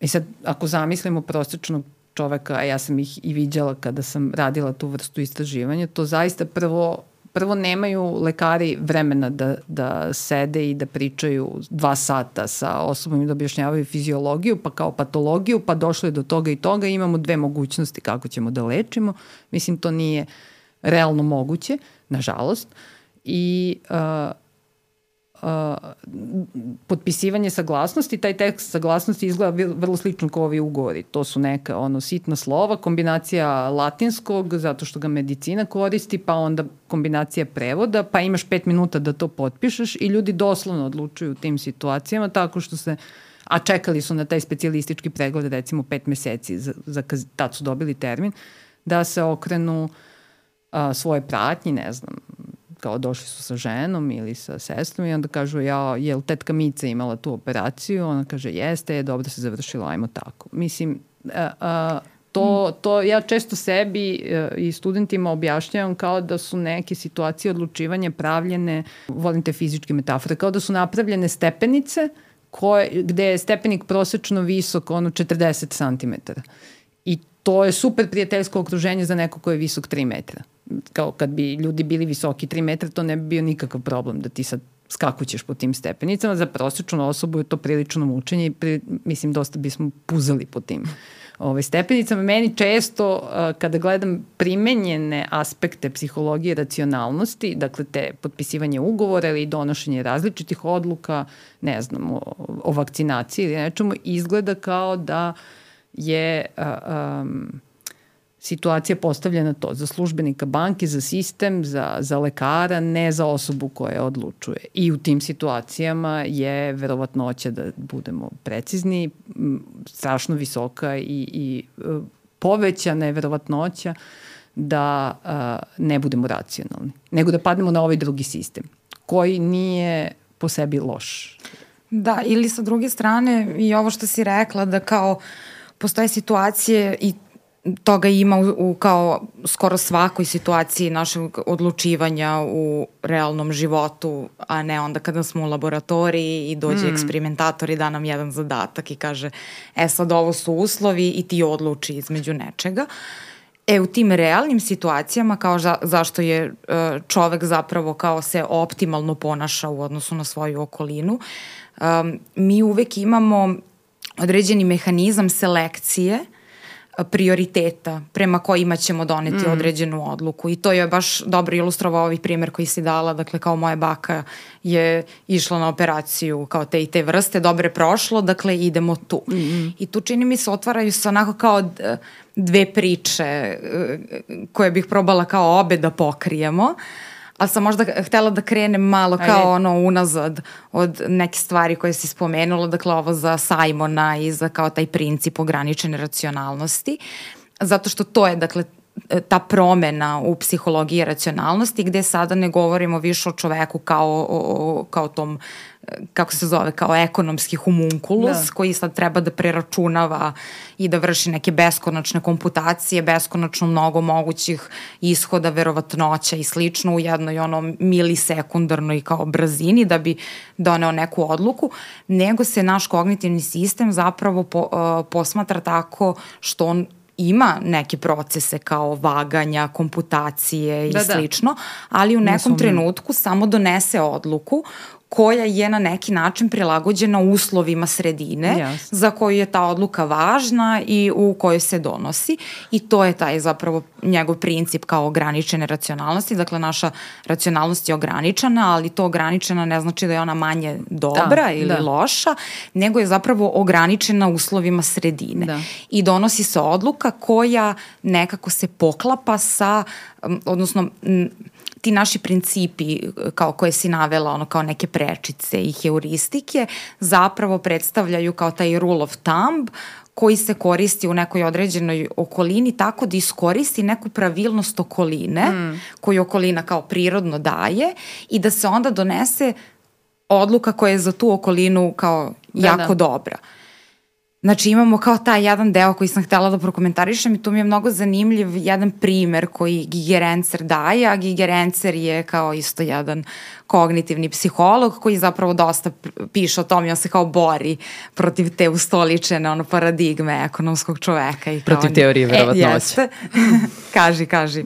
I sad, ako zamislimo prosečnog čoveka, a ja sam ih i viđala kada sam radila tu vrstu istraživanja, to zaista prvo prvo nemaju lekari vremena da, da sede i da pričaju dva sata sa osobom i da objašnjavaju fiziologiju, pa kao patologiju, pa došlo je do toga i toga imamo dve mogućnosti kako ćemo da lečimo. Mislim, to nije realno moguće, nažalost. I uh, potpisivanje saglasnosti, taj tekst saglasnosti izgleda vrlo slično kao ovi ugovori. To su neka ono sitna slova, kombinacija latinskog, zato što ga medicina koristi, pa onda kombinacija prevoda, pa imaš pet minuta da to potpišeš i ljudi doslovno odlučuju u tim situacijama tako što se a čekali su na taj specijalistički pregled recimo pet meseci, za, za, tad su dobili termin, da se okrenu a, svoje pratnji, ne znam, kao došli su sa ženom ili sa sestrom i onda kažu ja, je li tetka Mica imala tu operaciju? Ona kaže jeste, je dobro se završilo, ajmo tako. Mislim, a, a, to, to ja često sebi a, i studentima objašnjavam kao da su neke situacije odlučivanja pravljene, volim te fizičke metafore, kao da su napravljene stepenice koje, gde je stepenik prosečno visok ono 40 cm. I to je super prijateljsko okruženje za neko ko je visok 3 metra kao kad bi ljudi bili visoki 3 metra, to ne bi bio nikakav problem da ti sad skakućeš po tim stepenicama. Za prosječnu osobu je to prilično mučenje i pri, mislim dosta bismo puzali po tim ovaj, stepenicama. Meni često, uh, kada gledam primenjene aspekte psihologije racionalnosti, dakle te potpisivanje ugovora ili donošenje različitih odluka, ne znam, o, o vakcinaciji ili nečemu, izgleda kao da je uh, um, situacija postavljena to za službenika banke, za sistem, za, za lekara, ne za osobu koja odlučuje. I u tim situacijama je verovatnoća da budemo precizni, strašno visoka i, i e, povećana je verovatnoća da a, ne budemo racionalni, nego da padnemo na ovaj drugi sistem, koji nije po sebi loš. Da, ili sa druge strane i ovo što si rekla da kao postoje situacije i toga ima u, u kao skoro svakoj situaciji našeg odlučivanja u realnom životu, a ne onda kada smo u laboratoriji i dođe mm. eksperimentator i da nam jedan zadatak i kaže e sad ovo su uslovi i ti odluči između nečega. E, u tim realnim situacijama, kao za, zašto je e, čovek zapravo kao se optimalno ponaša u odnosu na svoju okolinu, um, mi uvek imamo određeni mehanizam selekcije prioriteta prema kojima ćemo doneti mm. određenu odluku i to je baš dobro ilustrovao ovaj primer koji si dala, dakle kao moja baka je išla na operaciju kao te i te vrste, dobro je prošlo, dakle idemo tu. Mm -hmm. I tu čini mi se otvaraju se onako kao dve priče e, koje bih probala kao obe da pokrijemo. Uh, ali sam možda htela da krenem malo kao Ajde. ono unazad od neke stvari koje si spomenula, dakle ovo za Simona i za kao taj princip ograničene racionalnosti, zato što to je dakle ta promena u psihologiji racionalnosti gde sada ne govorimo više o čoveku kao, o, kao tom kako se zove, kao ekonomski humunkulus da. koji sad treba da preračunava i da vrši neke beskonačne komputacije, beskonačno mnogo mogućih ishoda, verovatnoća i slično u jednoj ono milisekundarnoj kao brzini da bi doneo neku odluku, nego se naš kognitivni sistem zapravo po, uh, posmatra tako što on ima neke procese kao vaganja, komputacije i da, da. slično, ali u nekom trenutku samo donese odluku koja je na neki način prilagođena uslovima sredine yes. za koju je ta odluka važna i u kojoj se donosi i to je taj zapravo njegov princip kao ograničene racionalnosti, dakle naša racionalnost je ograničena, ali to ograničena ne znači da je ona manje dobra da, ili da. loša, nego je zapravo ograničena uslovima sredine da. i donosi se odluka koja nekako se poklapa sa, odnosno ti naši principi kao koje si navela, ono kao neke prečice i heuristike, zapravo predstavljaju kao taj rule of thumb koji se koristi u nekoj određenoj okolini tako da iskoristi neku pravilnost okoline mm. koju okolina kao prirodno daje i da se onda donese odluka koja je za tu okolinu kao da, jako da. dobra. Znači imamo kao taj jedan deo koji sam htela da prokomentarišem i tu mi je mnogo zanimljiv jedan primer koji Gigerencer daje, a Gigerencer je kao isto jedan kognitivni psiholog koji zapravo dosta piše o tom i on se kao bori protiv te ustoličene ono, paradigme ekonomskog čoveka. I protiv teorije verovatnoće. E, jeste. kaži, kaži.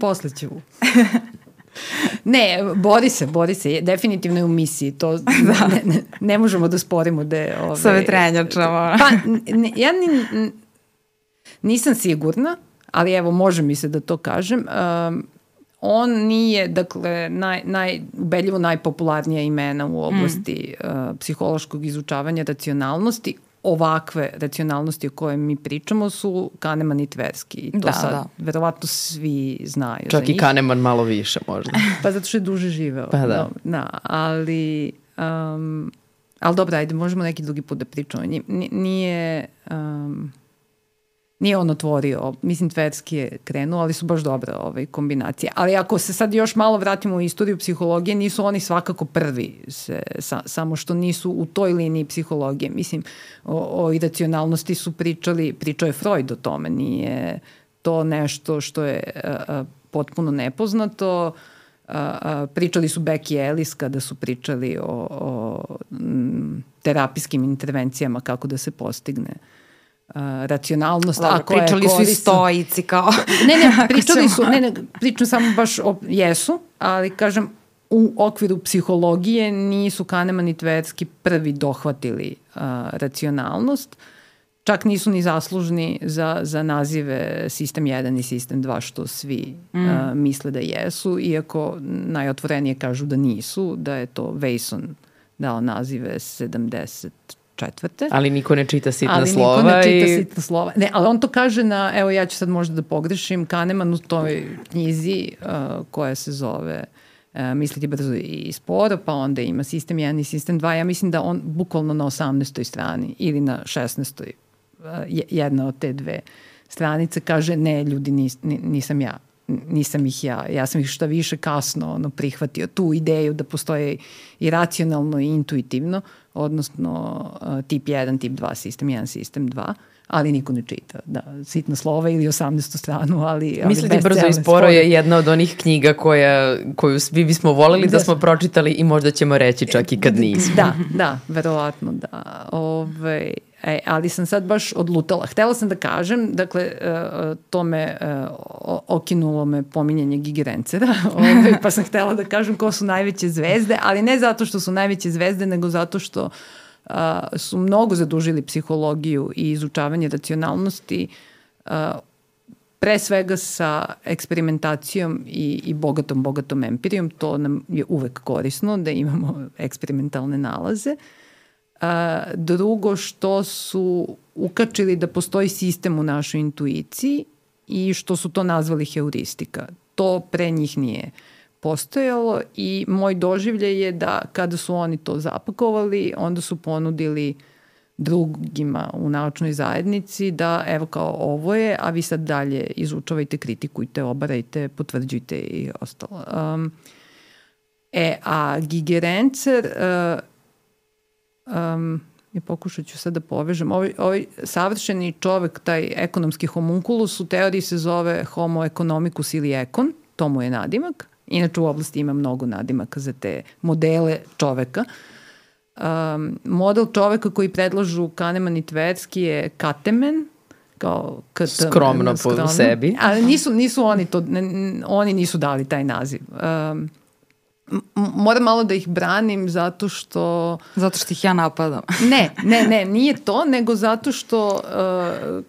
Posle ću. Ne, bori se, bori se. Definitivno je u misiji. To da. ne, ne, ne možemo da sporimo da je... Ove, Sa vetrenjačama. Pa, ne, ja ni, nisam sigurna, ali evo, može mi se da to kažem. Um, on nije, dakle, naj, naj, ubedljivo najpopularnija imena u oblasti mm. uh, psihološkog izučavanja racionalnosti ovakve racionalnosti o kojoj mi pričamo su Kahneman i Tversky. I to da, sad da. verovatno svi znaju Čak i Kahneman malo više možda. pa zato što je duže živeo. Pa da. da ali, um, ali dobro, ajde, možemo neki drugi put da pričamo. Nije... Um, Nije on otvorio, mislim Tverski je krenuo, ali su baš dobre ove kombinacije. Ali ako se sad još malo vratimo u istoriju psihologije, nisu oni svakako prvi, se, sa, samo što nisu u toj liniji psihologije. Mislim, o, o iracionalnosti su pričali, pričao je Freud o tome, nije to nešto što je a, a, potpuno nepoznato. A, a, pričali su Beck i Ellis kada su pričali o, o m, terapijskim intervencijama, kako da se postigne uh, racionalnost. Dobro, ako pričali je su i stojici kao... Ne, ne, pričali su, ne, ne, pričam samo baš o, jesu, ali kažem, u okviru psihologije nisu Kahneman i Tversky prvi dohvatili uh, racionalnost čak nisu ni zaslužni za, za nazive Sistem 1 i Sistem 2, što svi mm. uh, misle da jesu, iako najotvorenije kažu da nisu, da je to Vejson dao nazive 74. Ali niko ne čita sitna ali slova. Ali niko ne čita i... sitna slova. Ne, ali on to kaže na, evo ja ću sad možda da pogrešim, Kahneman u toj knjizi uh, koja se zove uh, Misliti brzo i sporo, pa onda ima sistem 1 i sistem 2. Ja mislim da on bukvalno na 18. strani ili na 16 jedna od te dve stranice kaže ne ljudi nis, nisam ja nisam ih ja, ja sam ih šta više kasno ono, prihvatio tu ideju da postoje i racionalno i intuitivno, odnosno uh, tip 1, tip 2, sistem 1, sistem 2, ali niko ne čita. Da, sitna slova ili 18. stranu, ali... ali Misliti brzo i sporo je jedna od onih knjiga koja, koju svi bismo voleli da, da smo pročitali i možda ćemo reći čak i kad nismo. Da, da, verovatno da. Ove, E, ali sam sad baš odlutala. Htela sam da kažem, dakle, uh, to me uh, okinulo me pominjanje Gigi Rencera, ovaj, pa sam htela da kažem ko su najveće zvezde, ali ne zato što su najveće zvezde, nego zato što uh, su mnogo zadužili psihologiju i izučavanje racionalnosti uh, pre svega sa eksperimentacijom i, i bogatom, bogatom empirijom. To nam je uvek korisno da imamo eksperimentalne nalaze. Uh, A, drugo što su ukačili da postoji sistem u našoj intuiciji i što su to nazvali heuristika. To pre njih nije postojalo i moj doživlje je da kada su oni to zapakovali, onda su ponudili drugima u naučnoj zajednici da evo kao ovo je, a vi sad dalje izučavajte, kritikujte, obarajte, potvrđujte i ostalo. Um, e, a Gigerencer uh, um, i pokušat ću sad da povežem. Ovaj, ovaj savršeni čovek, taj ekonomski homunculus, u teoriji se zove homo economicus ili ekon, to mu je nadimak. Inače u oblasti ima mnogo nadimaka za te modele čoveka. Um, model čoveka koji predlažu Kahneman i Tversky je Katemen, kao KT, skromno, skromno po sebi. Ali nisu, nisu oni to, ne, oni nisu dali taj naziv. Um, moram malo da ih branim zato što... Zato što ih ja napadam. ne, ne, ne, nije to, nego zato što... Uh,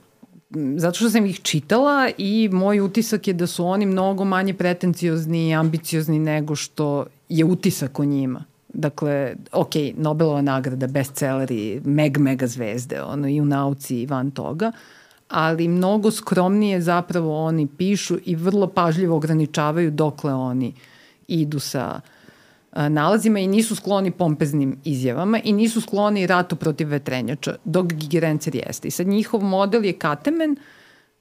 zato što sam ih čitala i moj utisak je da su oni mnogo manje pretenciozni i ambiciozni nego što je utisak o njima. Dakle, ok, Nobelova nagrada, bestselleri, meg, mega zvezde, ono, i u nauci i van toga, ali mnogo skromnije zapravo oni pišu i vrlo pažljivo ograničavaju dokle oni uh, idu sa nalazima i nisu skloni pompeznim izjavama i nisu skloni ratu protiv vetrenjača, dok Gigerencer jeste. I sad njihov model je Katemen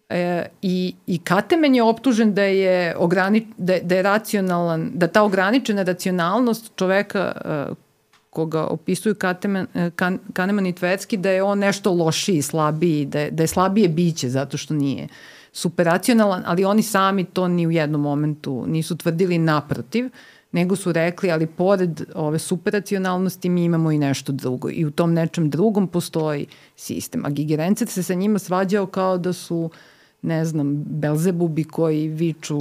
e, i, i Katemen je optužen da je, ograni, da, da je racionalan, da ta ograničena racionalnost čoveka e, koga opisuju Katemen, e, kan, Kaneman i Tvecki, da je on nešto lošiji, slabiji, da je, da je slabije biće zato što nije superracionalan, ali oni sami to ni u jednom momentu nisu tvrdili naprotiv, nego su rekli, ali pored ove superracionalnosti mi imamo i nešto drugo i u tom nečem drugom postoji sistem. A Gigerencet se sa njima svađao kao da su, ne znam, Belzebubi koji viču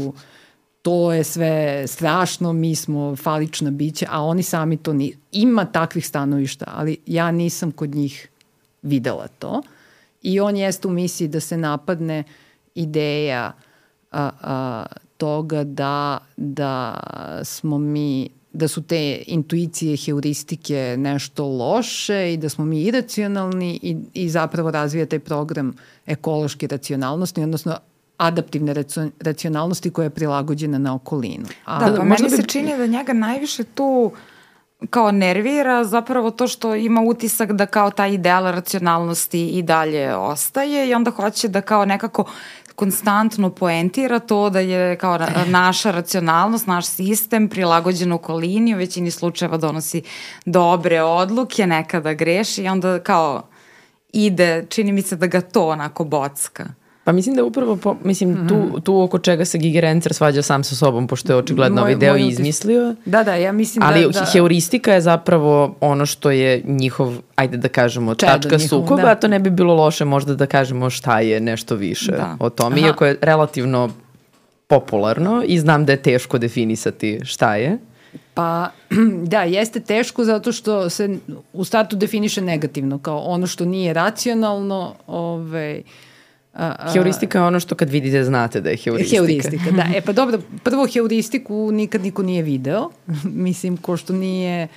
to je sve strašno, mi smo falična bića, a oni sami to ni... Ima takvih stanovišta, ali ja nisam kod njih videla to. I on jeste u misiji da se napadne uh, ideja a, a, toga da, da smo mi da su te intuicije, heuristike nešto loše i da smo mi iracionalni i, i zapravo razvija taj program ekološke racionalnosti, odnosno adaptivne racionalnosti koja je prilagođena na okolinu. A, da, pa meni se čini da njega najviše tu kao nervira zapravo to što ima utisak da kao ta ideal racionalnosti i dalje ostaje i onda hoće da kao nekako konstantno poentira to da je kao naša racionalnost, naš sistem prilagođen okolini, u većini slučajeva donosi dobre odluke, nekada greši i onda kao ide, čini mi se da ga to onako bocka. Pa mislim da upravo, po, mislim, mm -hmm. tu, tu oko čega se Gigi Rencer svađa sam sa sobom, pošto je očigledno ovaj deo izmislio. Da, da, ja mislim ali da... Ali da... heuristika je zapravo ono što je njihov, ajde da kažemo, Čedo tačka njihov, sukoba, da. a to ne bi bilo loše možda da kažemo šta je nešto više da. o tome, Aha. iako je relativno popularno i znam da je teško definisati šta je. Pa, da, jeste teško zato što se u startu definiše negativno, kao ono što nije racionalno, ovaj, A, a, heuristika je ono što kad vidite znate da je heuristika. Heuristika, da. E pa dobro, prvo heuristiku nikad niko nije video. Mislim, ko što nije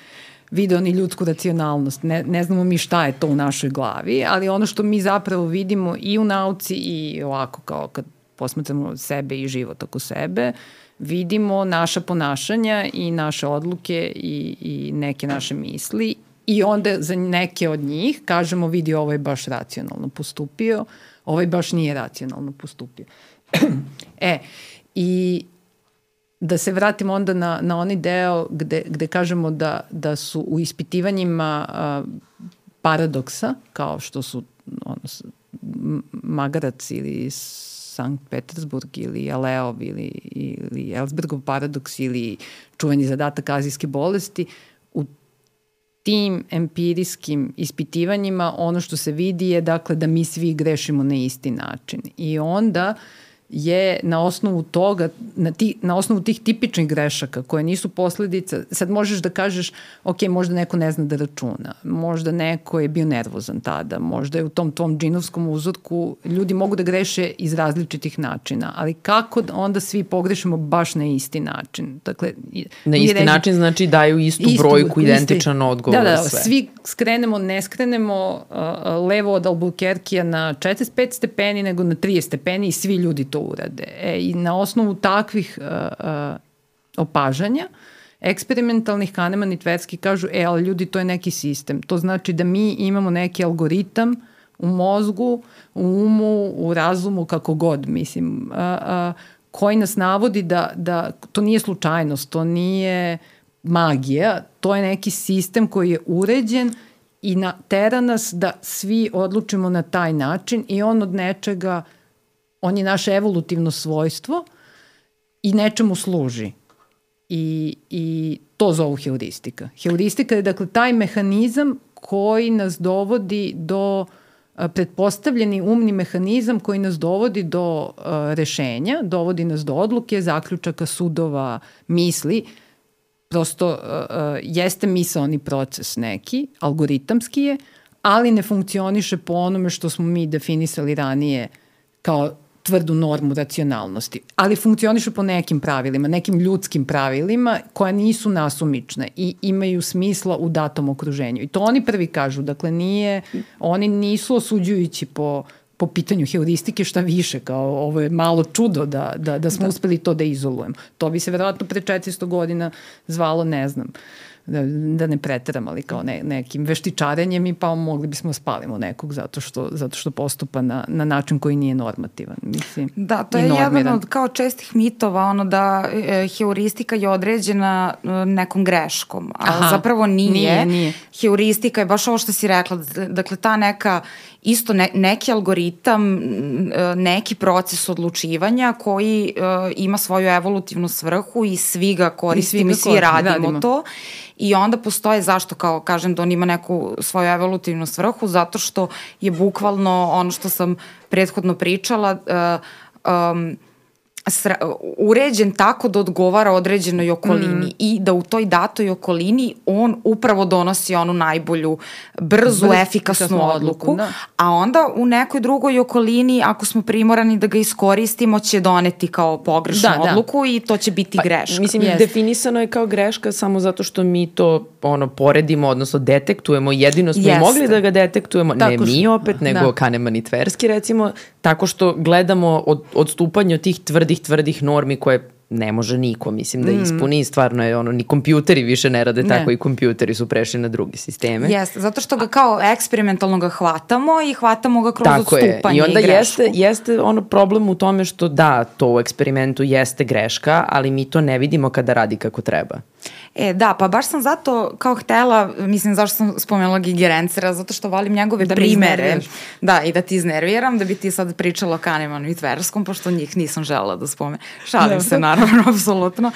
video ni ljudsku racionalnost. Ne, ne znamo mi šta je to u našoj glavi, ali ono što mi zapravo vidimo i u nauci i ovako kao kad posmatramo sebe i život oko sebe, vidimo naša ponašanja i naše odluke i, i neke naše misli i onda za neke od njih kažemo vidi ovo je baš racionalno postupio, ovaj baš nije racionalno postupio. e, i da se vratimo onda na, na onaj deo gde, gde kažemo da, da su u ispitivanjima a, paradoksa, kao što su ono, Magarac ili Sankt Petersburg ili Aleov ili, ili Ellsbergov paradoks ili čuveni zadatak azijske bolesti, u tim empirijskim ispitivanjima ono što se vidi je dakle da mi svi grešimo na isti način. I onda je na osnovu toga, na, ti, na osnovu tih tipičnih grešaka koje nisu posledica, sad možeš da kažeš, ok, možda neko ne zna da računa, možda neko je bio nervozan tada, možda je u tom tvom džinovskom uzorku ljudi mogu da greše iz različitih načina, ali kako onda svi pogrešimo baš na isti način? Dakle, na isti reži, način znači daju istu, istu brojku, isti, identičan odgovor da, da, sve. svi skrenemo, ne skrenemo uh, levo od Albuquerqueja na 45 stepeni, nego na 30 stepeni i svi ljudi to urade. E, I na osnovu takvih uh, uh, opažanja, eksperimentalnih Kahneman i Tversky kažu, e, ali ljudi, to je neki sistem. To znači da mi imamo neki algoritam u mozgu, u umu, u razumu, kako god, mislim, a, a, koji nas navodi da, da to nije slučajnost, to nije magija, to je neki sistem koji je uređen i na, tera nas da svi odlučimo na taj način i on od nečega, on je naše evolutivno svojstvo i nečemu služi. I, i to zovu heuristika. Heuristika je dakle taj mehanizam koji nas dovodi do pretpostavljeni umni mehanizam koji nas dovodi do uh, rešenja, dovodi nas do odluke, zaključaka, sudova, misli. Prosto uh, jeste misalni proces neki, algoritamski je, ali ne funkcioniše po onome što smo mi definisali ranije kao tvrdu normu racionalnosti, ali funkcionišu po nekim pravilima, nekim ljudskim pravilima koja nisu nasumične i imaju smisla u datom okruženju. I to oni prvi kažu, dakle nije, oni nisu osuđujući po po pitanju heuristike šta više, kao ovo je malo čudo da, da, da smo da. uspeli to da izolujemo. To bi se verovatno pre 400 godina zvalo, ne znam, da, da ne preteram, ali kao ne, nekim veštičarenjem i pa mogli bismo spalimo nekog zato što, zato što postupa na, na način koji nije normativan. Mislim, da, to je jedan od kao čestih mitova, ono da e, heuristika je određena e, nekom greškom, a Aha, zapravo nije. nije. Nije, Heuristika je baš ovo što si rekla, dakle ta neka isto ne, neki algoritam, e, neki proces odlučivanja koji uh, ima svoju evolutivnu svrhu i svi ga koristimo i svi, svi radimo, radimo. to. I onda postoje zašto kao kažem da on ima neku svoju evolutivnu svrhu? Zato što je bukvalno ono što sam prethodno pričala uh, um, uređen tako da odgovara određenoj okolini mm. i da u toj datoj okolini on upravo donosi onu najbolju, brzu, Brz, efikasnu odluku, da. a onda u nekoj drugoj okolini, ako smo primorani da ga iskoristimo, će doneti kao pogrešnu da, da. odluku da. i to će biti pa, greška. Mislim, yes. definisano je kao greška samo zato što mi to ono poredimo, odnosno detektujemo, jedino smo Jeste. mogli da ga detektujemo, tako ne mi opet, nego da. Kahneman i Tverski recimo, tako što gledamo od, odstupanje od tih tvrdih, tvrdih normi koje ne može niko, mislim, da mm. ispuni. Stvarno je ono, ni kompjuteri više ne rade ne. tako i kompjuteri su prešli na druge sisteme. Jeste, zato što ga kao eksperimentalno ga hvatamo i hvatamo ga kroz tako odstupanje je. I onda i jeste, jeste ono problem u tome što da, to u eksperimentu jeste greška, ali mi to ne vidimo kada radi kako treba. E, da, pa baš sam zato kao htela, mislim, zašto sam spomenula Gigerencera, zato što volim njegove da primere. Da, i da ti iznerviram, da bi ti sad pričala o Kanemanu i Tverskom, pošto njih nisam žela da spomenem. Šalim se, naravno, apsolutno.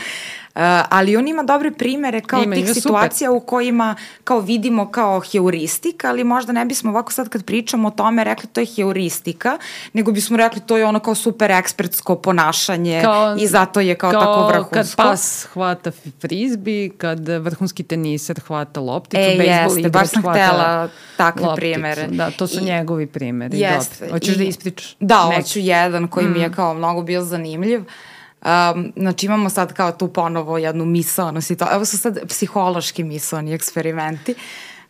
Ali on ima dobre primere kao ima, tih ima, situacija super. u kojima kao vidimo kao heuristika, ali možda ne bismo ovako sad kad pričamo o tome rekli to je heuristika, nego bismo rekli to je ono kao super ekspertsko ponašanje kao, i zato je kao, kao tako vrhunsko. kad pas hvata frizbi, kad vrhunski teniser hvata lopticu, e, bejsbol jeste, baš sam htela takve lopticu. primere. Da, to su I, njegovi primeri. Jeste. Hoćeš da ispričaš? Da, neki? hoću jedan koji mm. mi je mm. kao mnogo bio zanimljiv. Uh, Um, znači imamo sad kao tu ponovo jednu misalnu situaciju, evo su sad psihološki misalni eksperimenti.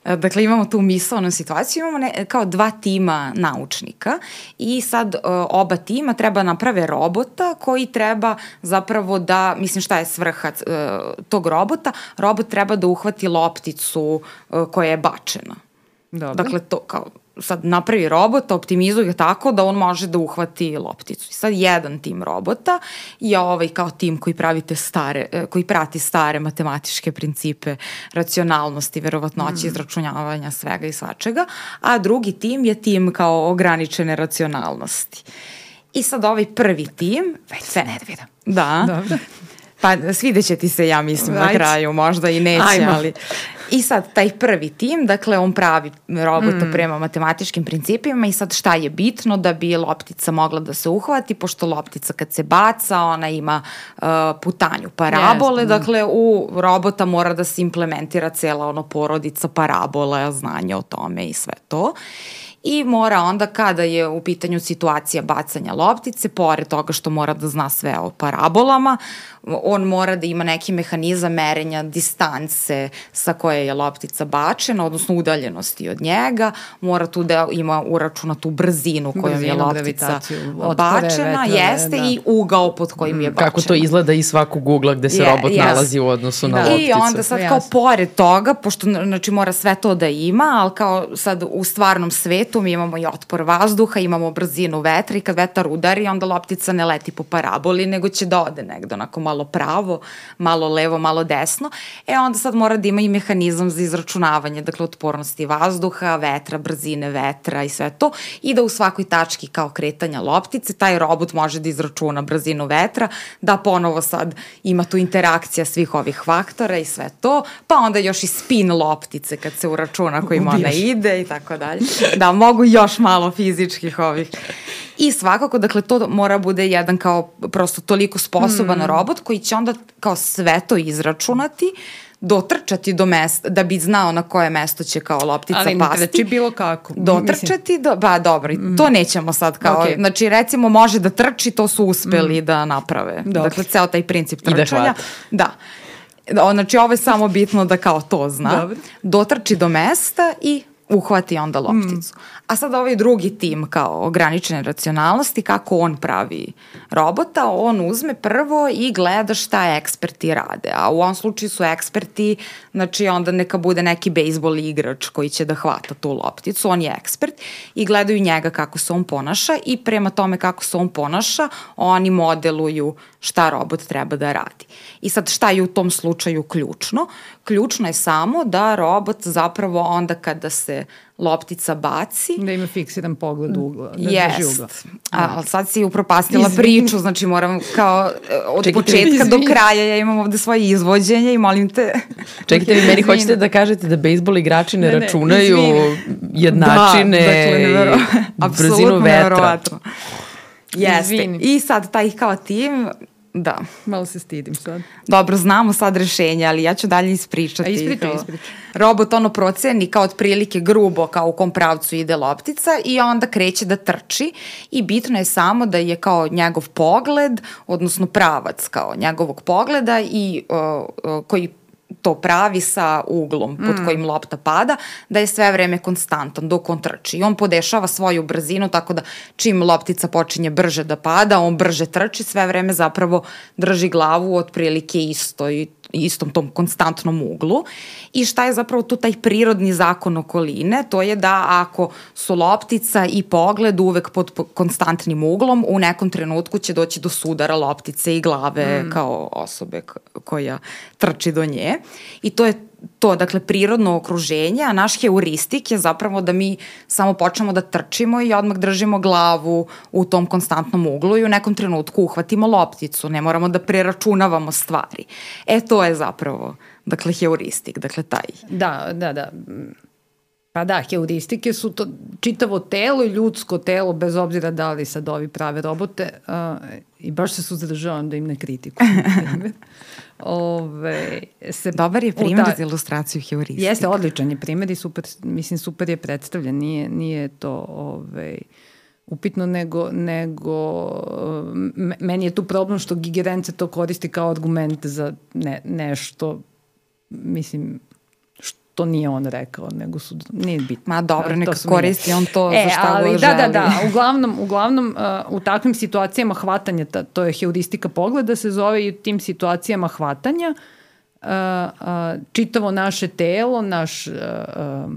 E, dakle, imamo tu misalnu situaciju, imamo ne, kao dva tima naučnika i sad uh, oba tima treba naprave robota koji treba zapravo da, mislim šta je svrha uh, tog robota, robot treba da uhvati lopticu koja je bačena. Dobro. Dakle, to kao sad napravi robota, optimizuje ga tako da on može da uhvati lopticu. I sad jedan tim robota je ovaj kao tim koji pravite stare, e, koji prati stare matematičke principe racionalnosti, verovatnoće, mm. izračunjavanja svega i svačega, a drugi tim je tim kao ograničene racionalnosti. I sad ovaj prvi tim... Već se nervira. Da. Dobro. Pa svideće ti se, ja mislim, right. na kraju, možda i neće, Ajmo. ali... I sad, taj prvi tim, dakle, on pravi robota mm. prema matematičkim principima i sad šta je bitno da bi loptica mogla da se uhvati, pošto loptica kad se baca, ona ima uh, putanju parabole, yes. dakle, u robota mora da se implementira cela ono porodica parabole, znanje o tome i sve to i mora onda kada je u pitanju situacija bacanja loptice, pored toga što mora da zna sve o parabolama, on mora da ima neki mehanizam merenja distance sa koje je loptica bačena, odnosno udaljenosti od njega, mora tu da ima uračunatu brzinu kojom Brzinu, je loptica bačena, vetra, jeste, da. i ugao pod kojim je bačena. Kako to izgleda i svakog ugla gde se je, robot yes. nalazi u odnosu da. na lopticu. I onda sad kao pored toga, pošto znači mora sve to da ima, ali kao sad u stvarnom svetu mi imamo i otpor vazduha, imamo brzinu vetra i kad vetar udari onda loptica ne leti po paraboli, nego će da ode negde onako malo pravo, malo levo, malo desno, e onda sad mora da ima i mehanizam za izračunavanje, dakle otpornosti vazduha, vetra, brzine vetra i sve to. I da u svakoj tački kao kretanja loptice. Taj robot može da izračuna brzinu vetra, da ponovo sad ima tu interakcija svih ovih faktora i sve to, pa onda još i spin loptice kad se uračuna kojim ona ide i tako dalje. Da, mogu još malo fizičkih ovih I svakako, dakle, to mora bude jedan kao prosto toliko sposoban mm. robot koji će onda kao sve to izračunati, dotrčati do mesta, da bi znao na koje mesto će kao loptica Ali pasti. Ali znači bilo kako. Dotrčati, do, ba dobro, mm. to nećemo sad kao, okay. znači recimo može da trči, to su uspeli mm. da naprave. Dobro. Dakle, ceo taj princip trčanja. Da, da. Znači ovo je samo bitno da kao to zna. Dobro. Dotrči do mesta i uhvati onda lopticu. Mm. A sad ovaj drugi tim kao ograničene racionalnosti, kako on pravi robota, on uzme prvo i gleda šta eksperti rade. A u ovom slučaju su eksperti, znači onda neka bude neki bejsbol igrač koji će da hvata tu lopticu, on je ekspert i gledaju njega kako se on ponaša i prema tome kako se on ponaša, oni modeluju šta robot treba da radi. I sad šta je u tom slučaju ključno? Ključno je samo da robot zapravo onda kada se loptica baci. Da ima fiksiran pogled ugla. Da Jest. drži ugla. A, ali sad si upropastila Izvini. priču, znači moram kao e, od Čekajte, početka do kraja ja imam ovde svoje izvođenje i molim te. Čekajte, vi meni hoćete da kažete da bejsbol igrači ne, ne, ne računaju izvini. jednačine da, dakle, i brzinu vetra. Jeste. Izvini. I sad taj kao tim Da. Malo se stidim sad. Dobro, znamo sad rešenje, ali ja ću dalje ispričati. A ispričaj, ispričaj. Robot ono proceni kao otprilike grubo kao u kom pravcu ide loptica i onda kreće da trči i bitno je samo da je kao njegov pogled, odnosno pravac kao njegovog pogleda i uh, uh, koji to pravi sa uglom pod mm. kojim lopta pada, da je sve vreme konstantan dok on trči. I on podešava svoju brzinu tako da čim loptica počinje brže da pada, on brže trči, sve vreme zapravo drži glavu otprilike isto i istom tom konstantnom uglu. I šta je zapravo tu taj prirodni zakon okoline, to je da ako su loptica i pogled uvek pod konstantnim uglom, u nekom trenutku će doći do sudara loptice i glave mm. kao osobe koja trči do nje. I to je to, dakle, prirodno okruženje, a naš heuristik je zapravo da mi samo počnemo da trčimo i odmah držimo glavu u tom konstantnom uglu i u nekom trenutku uhvatimo lopticu, ne moramo da preračunavamo stvari. E, to je zapravo, dakle, heuristik, dakle, taj. Da, da, da. Pa da, heuristike su to čitavo telo i ljudsko telo, bez obzira da li sad ovi prave robote, uh, i baš se suzdržavam da im ne kritiku. Ove, se, Dobar je primjer ta, za ilustraciju heuristike. Jeste, odličan je primjer i super, mislim, super je predstavljen. Nije, nije to ove, upitno, nego, nego meni je tu problem što Gigerence to koristi kao argument za ne, nešto, mislim, to nije on rekao, nego su, nije bitno. Ma dobro, neka koristi on to e, za šta ali, da, da, da, uglavnom, uglavnom uh, u takvim situacijama hvatanja, ta, to je heuristika pogleda se zove i u tim situacijama hvatanja uh, uh, čitavo naše telo, naš uh, uh,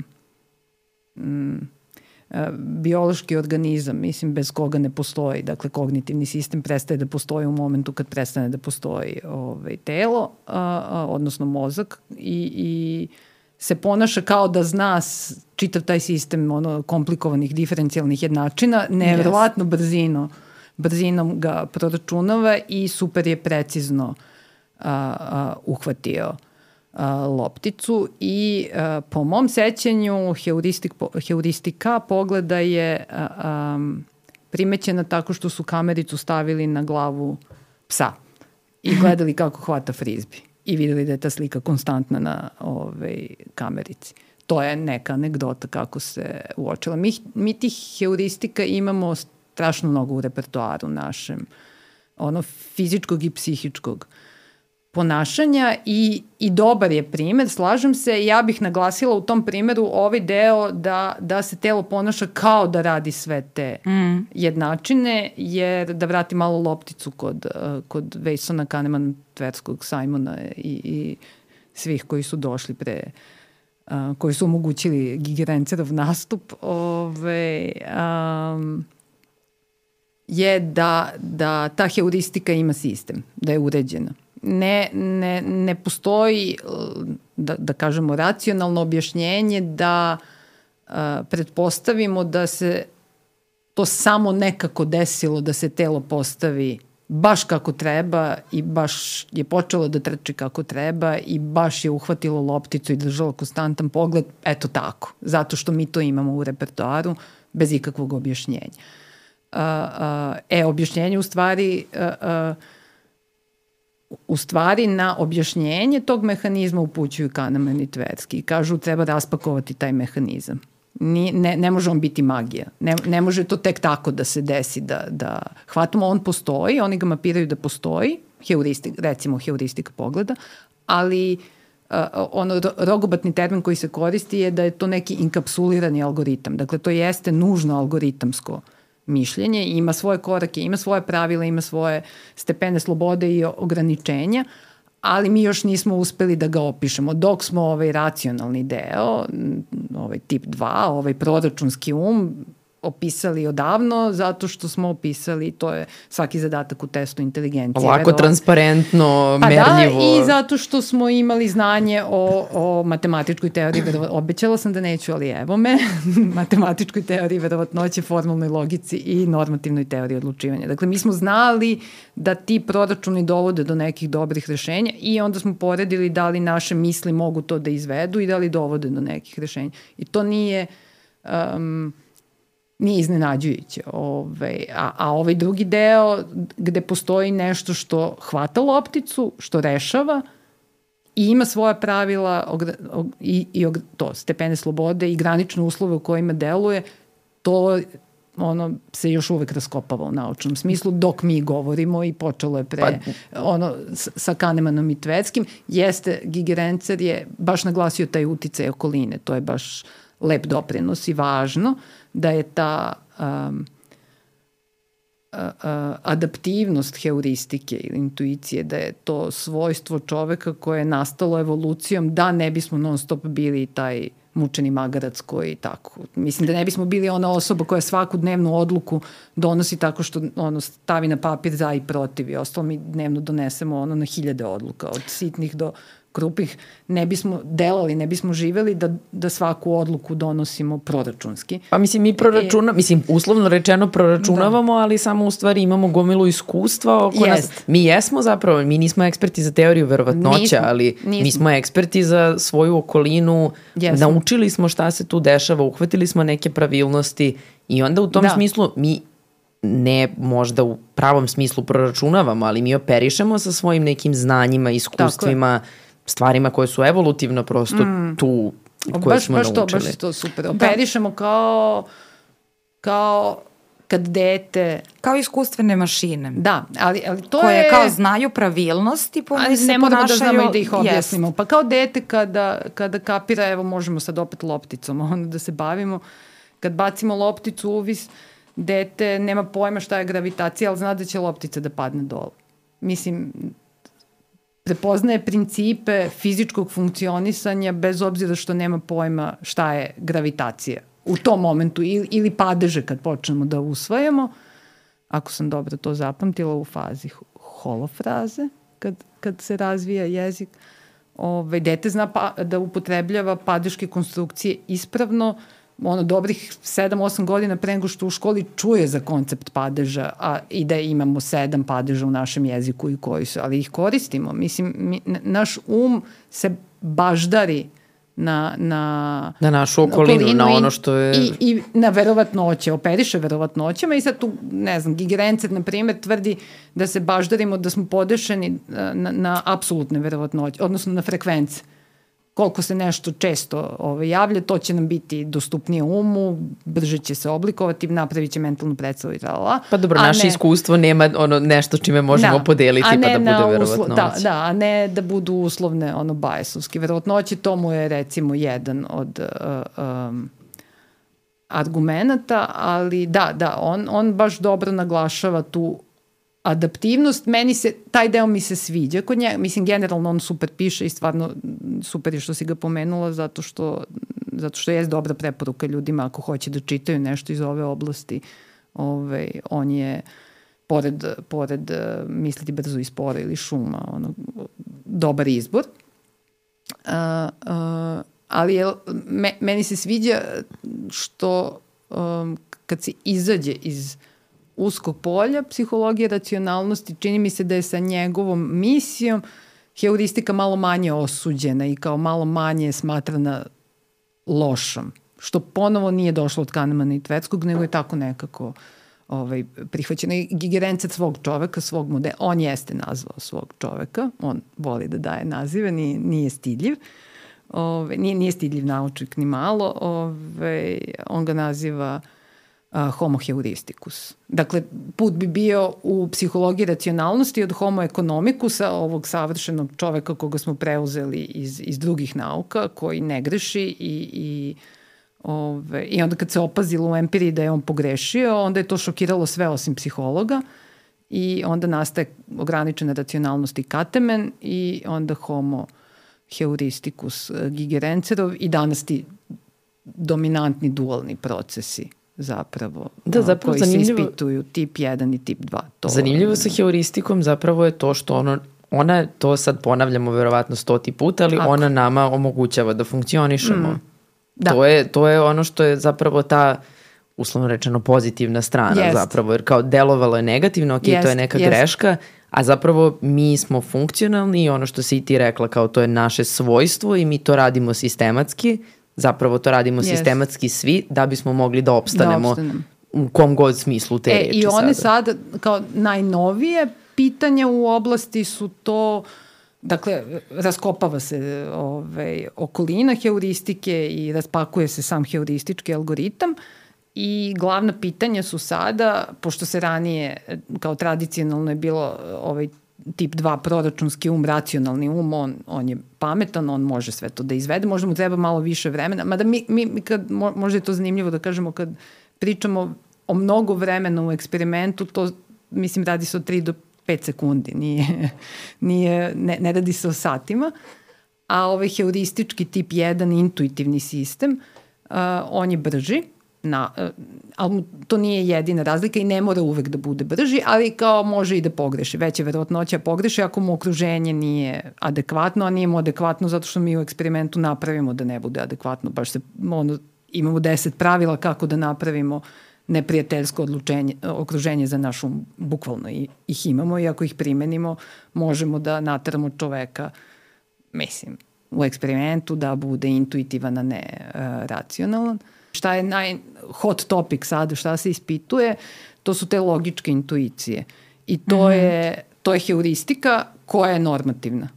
uh, biološki organizam, mislim, bez koga ne postoji. Dakle, kognitivni sistem prestaje da postoji u momentu kad prestane da postoji ovaj, telo, uh, uh, odnosno mozak i, i se ponaša kao da zna čitav taj sistem ono, komplikovanih diferencijalnih jednačina, nevjerovatno yes. brzino, brzinom ga proračunava i super je precizno a, a, uhvatio a, lopticu i a, po mom sećanju heuristik, heuristika pogleda je a, a, primećena tako što su kamericu stavili na glavu psa i gledali kako hvata frizbi i videli da je ta slika konstantna na ovaj, kamerici. To je neka anegdota kako se uočila. Mi, mi tih heuristika imamo strašno mnogo u repertoaru našem, ono fizičkog i psihičkog ponašanja i, i dobar je primer, slažem se, ja bih naglasila u tom primeru ovaj deo da, da se telo ponaša kao da radi sve te mm. jednačine, jer da vrati malo lopticu kod, uh, kod Vejsona Kahneman Tverskog Simona i, i svih koji su došli pre uh, koji su omogućili Gigerencerov nastup ove, um, je da, da ta heuristika ima sistem, da je uređena ne, ne, ne postoji, da, da kažemo, racionalno objašnjenje da a, pretpostavimo da se to samo nekako desilo da se telo postavi baš kako treba i baš je počelo da trči kako treba i baš je uhvatilo lopticu i držalo konstantan pogled, eto tako, zato što mi to imamo u repertoaru bez ikakvog objašnjenja. E, objašnjenje u stvari u stvari na objašnjenje tog mehanizma upućuju Kahneman i Tversky i kažu treba raspakovati taj mehanizam. Ni, ne, ne može on biti magija. Ne, ne može to tek tako da se desi, da, da hvatamo, on postoji, oni ga mapiraju da postoji, heuristik, recimo heuristika pogleda, ali uh, ono rogobatni termin koji se koristi je da je to neki inkapsulirani algoritam. Dakle, to jeste nužno algoritamsko uh, mišljenje, ima svoje korake, ima svoje pravila, ima svoje stepene slobode i ograničenja, ali mi još nismo uspeli da ga opišemo. Dok smo ovaj racionalni deo, ovaj tip 2, ovaj proračunski um, opisali odavno, zato što smo opisali, to je svaki zadatak u testu inteligencije. Ovako Verova. transparentno, pa da, merljivo. Da, i zato što smo imali znanje o, o matematičkoj teoriji verovatnoće. Obećala sam da neću, ali evo me, matematičkoj teoriji verovatnoće, formalnoj logici i normativnoj teoriji odlučivanja. Dakle, mi smo znali da ti proračuni dovode do nekih dobrih rešenja i onda smo poredili da li naše misli mogu to da izvedu i da li dovode do nekih rešenja. I to nije... Um, nije iznenađujuće. Ove, a, a ovaj drugi deo gde postoji nešto što hvata lopticu, što rešava i ima svoja pravila ogra, og, i, i og, to, stepene slobode i granične uslove u kojima deluje, to ono se još uvek raskopava u naučnom smislu dok mi govorimo i počelo je pre pa, ono sa Kanemanom i Tveckim jeste Gigerencer je baš naglasio taj uticaj okoline to je baš lep doprinos i važno da je ta um, a, a, adaptivnost heuristike ili intuicije, da je to svojstvo čoveka koje je nastalo evolucijom da ne bismo non stop bili taj mučeni magarac koji tako. Mislim da ne bismo bili ona osoba koja svaku dnevnu odluku donosi tako što ono stavi na papir za i protiv i ostalo mi dnevno donesemo ono na hiljade odluka od sitnih do krupih, ne bismo delali, ne bismo živeli da, da svaku odluku donosimo proračunski. Pa mislim, mi proračuna, e, mislim, uslovno rečeno proračunavamo, da. ali samo u stvari imamo gomilu iskustva oko Jest. nas. Mi jesmo zapravo, mi nismo eksperti za teoriju verovatnoća, nismo, ali nismo. mi smo eksperti za svoju okolinu, Jesmo. naučili smo šta se tu dešava, uhvatili smo neke pravilnosti i onda u tom da. smislu mi ne možda u pravom smislu proračunavamo, ali mi operišemo sa svojim nekim znanjima, iskustvima, stvarima koje su evolutivno prosto mm. tu koje baš, smo baš naučili. To, baš to super. Operišemo da. kao, kao kad dete... Kao iskustvene mašine. Da, ali, ali to koje je... kao znaju pravilnosti, po ali ne moramo da znamo i da ih objasnimo. Yes. Pa kao dete kada, kada kapira, evo možemo sad opet lopticom onda da se bavimo, kad bacimo lopticu u vis, dete nema pojma šta je gravitacija, ali zna da će loptica da padne dole. Mislim, prepoznaje principe fizičkog funkcionisanja bez obzira što nema pojma šta je gravitacija u tom momentu ili, ili padeže kad počnemo da usvajamo, ako sam dobro to zapamtila u fazi holofraze, kad, kad se razvija jezik, ovaj, dete zna pa, da upotrebljava padeške konstrukcije ispravno, ono dobrih 7-8 godina pre nego što u školi čuje za koncept padeža a, i da imamo sedam padeža u našem jeziku i koji su, ali ih koristimo. Mislim, mi, naš um se baždari na, na, na našu okolinu, okolinu na ono što je... I, i na verovatnoće, operiše verovatnoćama i sad tu, ne znam, Gigerencet, na primjer, tvrdi da se baždarimo da smo podešeni na, na apsolutne verovatnoće, odnosno na frekvence koliko se nešto često ovaj, javlja, to će nam biti dostupnije umu, brže će se oblikovati, napravit će mentalnu predstavu i la. Pa dobro, naše ne, iskustvo nema ono nešto čime možemo da, podeliti pa da bude verovatnoće. Da, da, a ne da budu uslovne ono bajesovske verovatnoće, to mu je recimo jedan od uh, um, argumenta, ali da, da, on, on baš dobro naglašava tu adaptivnost, meni se, taj deo mi se sviđa kod njega, mislim generalno on super piše i stvarno super je što si ga pomenula zato što, zato što je dobra preporuka ljudima ako hoće da čitaju nešto iz ove oblasti, ovaj, on je pored, pored uh, misliti brzo i sporo ili šuma, ono, dobar izbor. Uh, uh, ali je, me, meni se sviđa što um, kad se izađe iz uskog polja psihologije racionalnosti, čini mi se da je sa njegovom misijom heuristika malo manje osuđena i kao malo manje smatrana lošom, što ponovo nije došlo od Kahnemana i Tvetskog, nego je tako nekako ovaj, prihvaćeno. I Gigerencet svog čoveka, svog modela, on jeste nazvao svog čoveka, on voli da daje nazive, nije, nije stidljiv. Ove, nije, nije stidljiv naučnik ni malo, ove, on ga naziva uh, homo heuristicus. Dakle, put bi bio u psihologiji racionalnosti od homo economicusa, ovog savršenog čoveka koga smo preuzeli iz, iz drugih nauka, koji ne greši i, i Ove, I onda kad se opazilo u empiriji da je on pogrešio, onda je to šokiralo sve osim psihologa i onda nastaje ograničena racionalnost i katemen i onda homo heuristicus gigerencerov i danas ti dominantni dualni procesi zapravo, da, zapravo koji zanimljivo, se ispituju tip 1 i tip 2. To, zanimljivo sa heuristikom zapravo je to što ono, ona, to sad ponavljamo verovatno stoti puta, ali Ako? ona nama omogućava da funkcionišemo. Mm. Da. To, je, to je ono što je zapravo ta uslovno rečeno pozitivna strana yes. zapravo, jer kao delovalo je negativno, ok, yes, to je neka yes. greška, a zapravo mi smo funkcionalni i ono što si i ti rekla kao to je naše svojstvo i mi to radimo sistematski, Zapravo to radimo yes. sistematski svi da bismo mogli da opstanemo da u kom god smislu te e, reči I one sada. sad kao najnovije pitanja u oblasti su to Dakle, raskopava se ovaj, okolina heuristike i raspakuje se sam heuristički algoritam i glavna pitanja su sada, pošto se ranije kao tradicionalno je bilo ovaj tip 2 proračunski um, racionalni um, on, on je pametan, on može sve to da izvede, možda mu treba malo više vremena, mada mi, mi, mi kad, možda je to zanimljivo da kažemo kad pričamo o mnogo vremena u eksperimentu, to mislim radi se od 3 do 5 sekundi, nije, nije, ne, ne radi se o satima, a ovaj heuristički tip 1 intuitivni sistem, uh, on je brži, na, uh, ali to nije jedina razlika i ne mora uvek da bude brži, ali kao može i da pogreši. Veća verovatnoća pogreši ako mu okruženje nije adekvatno, a nije mu adekvatno zato što mi u eksperimentu napravimo da ne bude adekvatno. Baš se, ono, imamo deset pravila kako da napravimo neprijateljsko odlučenje, okruženje za našu, bukvalno i, ih imamo i ako ih primenimo, možemo da nateramo čoveka, mislim, u eksperimentu da bude intuitivan, a ne uh, racionalan. Šta je naj hot topic sad, šta se ispituje, to su te logičke intuicije. I to, mm -hmm. je, to je heuristika koja je normativna.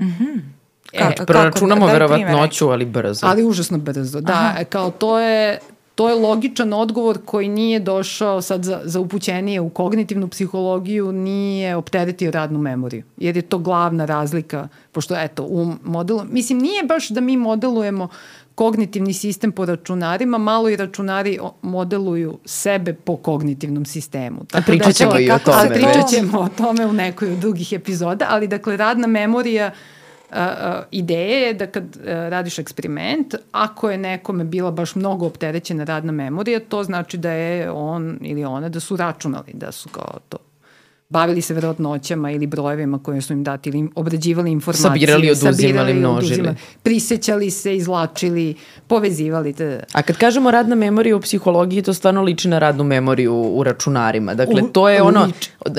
Mhm. Mm E, kako, proračunamo verovatnoću, ali brzo. Ali užasno brzo, da. Aha. Kao to je, to je logičan odgovor koji nije došao sad za, za upućenije u kognitivnu psihologiju, nije opteretio radnu memoriju. Jer je to glavna razlika, pošto eto, u modelu, mislim nije baš da mi modelujemo kognitivni sistem po računarima, malo i računari modeluju sebe po kognitivnom sistemu. Tako a pričat da ćemo da, i o tome. A pričat ćemo o tome u nekoj od drugih epizoda, ali dakle radna memorija uh, ideje je da kad uh, radiš eksperiment, ako je nekome bila baš mnogo opterećena radna memorija, to znači da je on ili ona da su računali, da su kao to bavili se verovatnoćama ili brojevima koje su im dati ili im obrađivali informacije. Sabirali, oduzimali, sabirali, množili. Oduzimali, prisećali se, izlačili, povezivali. Te. A kad kažemo radna memorija u psihologiji, to stvarno liči na radnu memoriju u računarima. Dakle, to je ono,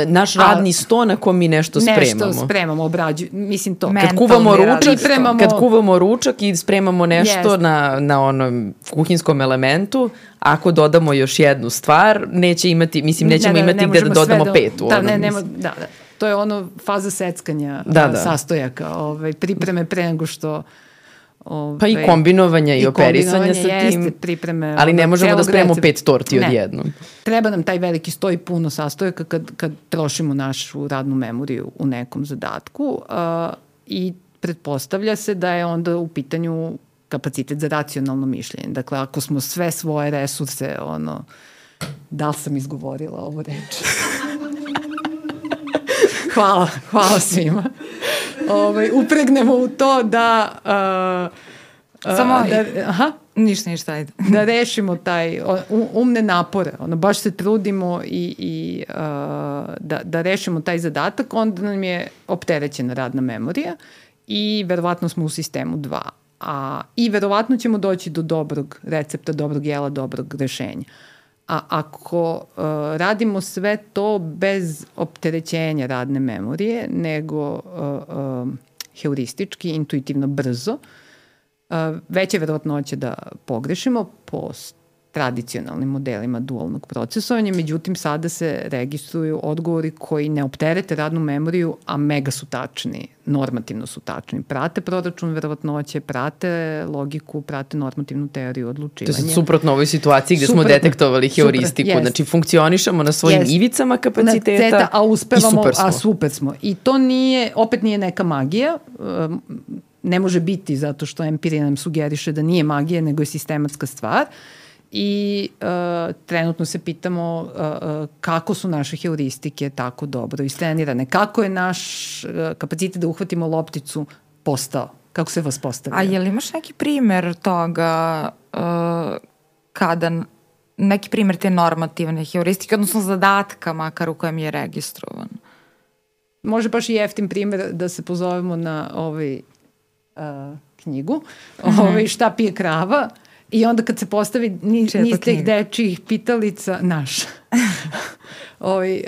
naš radni sto na kom mi nešto spremamo. Nešto spremamo, obrađujemo. Mislim to. Kad kuvamo ručak, kad kuvamo ručak i spremamo nešto yes. na, na onom kuhinskom elementu, ako dodamo još jednu stvar, neće imati, mislim, nećemo ne, da, imati ne gde da dodamo do, petu. Da, ne, nema, da, da. To je ono faza seckanja da, da. sastojaka, ovaj, pripreme pre nego što Ove, pa i kombinovanja i, i operisanja sa tim. Jeste, pripreme. Ali ne možemo da spremamo pet torti ne. odjednom. Treba nam taj veliki sto i puno sastojaka kad, kad trošimo našu radnu memoriju u nekom zadatku uh, i pretpostavlja se da je onda u pitanju kapacitet za racionalno mišljenje. Dakle, ako smo sve svoje resurse, ono, da li sam izgovorila ovu reč? hvala, hvala svima. Ovaj, upregnemo u to da... Uh, uh, Samo, da, aha, ništa, ništa, ajde. da rešimo taj umne napore, ono, baš se trudimo i, i uh, da, da rešimo taj zadatak, onda nam je opterećena radna memorija i verovatno smo u sistemu 2 a, i verovatno ćemo doći do dobrog recepta, dobrog jela, dobrog rešenja. A ako uh, radimo sve to bez opterećenja radne memorije, nego uh, uh, heuristički, intuitivno, brzo, uh, veće verovatnoće da pogrešimo post tradicionalnim modelima dualnog procesovanja, međutim sada se registruju odgovori koji ne opterete radnu memoriju, a mega su tačni, normativno su tačni. Prate proračun verovatnoće, prate logiku, prate normativnu teoriju odlučivanja. To je suprotno ovoj situaciji gde suprotno, smo detektovali heuristiku, yes. znači funkcionišemo na svojim yes. ivicama kapaciteta ceta, a uspevamo, i super smo. A super smo. I to nije, opet nije neka magija, um, ne može biti zato što empirija nam sugeriše da nije magija, nego je sistematska stvar. Uh, i uh, trenutno se pitamo uh, uh, kako su naše heuristike tako dobro istrenirane, kako je naš uh, kapacitet da uhvatimo lopticu postao, kako se vas postavlja. A je li imaš neki primer toga uh, kada neki primer te normativne heuristike, odnosno zadatka makar u kojem je registrovan? Može baš i jeftin primer da se pozovemo na ovaj uh, knjigu, mm -hmm. ovaj, šta pije krava, I onda kad se postavi niz, niz tih dečijih pitalica, naš, Ovi,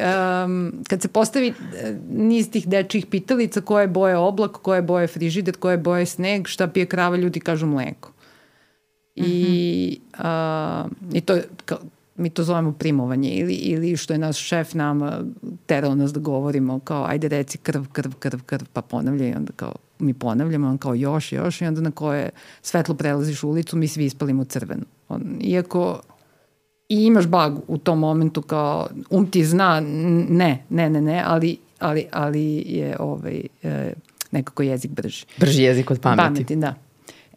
um, kad se postavi eh, niz tih dečijih pitalica koje boje oblak, koje boje frižider, koje boje sneg, šta pije krava, ljudi kažu mleko. I, mm -hmm. uh, i to, kao, mi to zovemo primovanje ili, ili što je naš šef nama terao nas da govorimo kao ajde reci krv, krv, krv, krv, pa ponavljaj i onda kao mi ponavljamo, on kao još, još i onda na koje svetlo prelaziš ulicu mi svi ispalimo crvenu. On, iako i imaš bag u tom momentu kao um ti zna ne, ne, ne, ne, ali, ali, ali je ovaj, e, nekako jezik brži. Brži jezik od pameti. Pameti, da.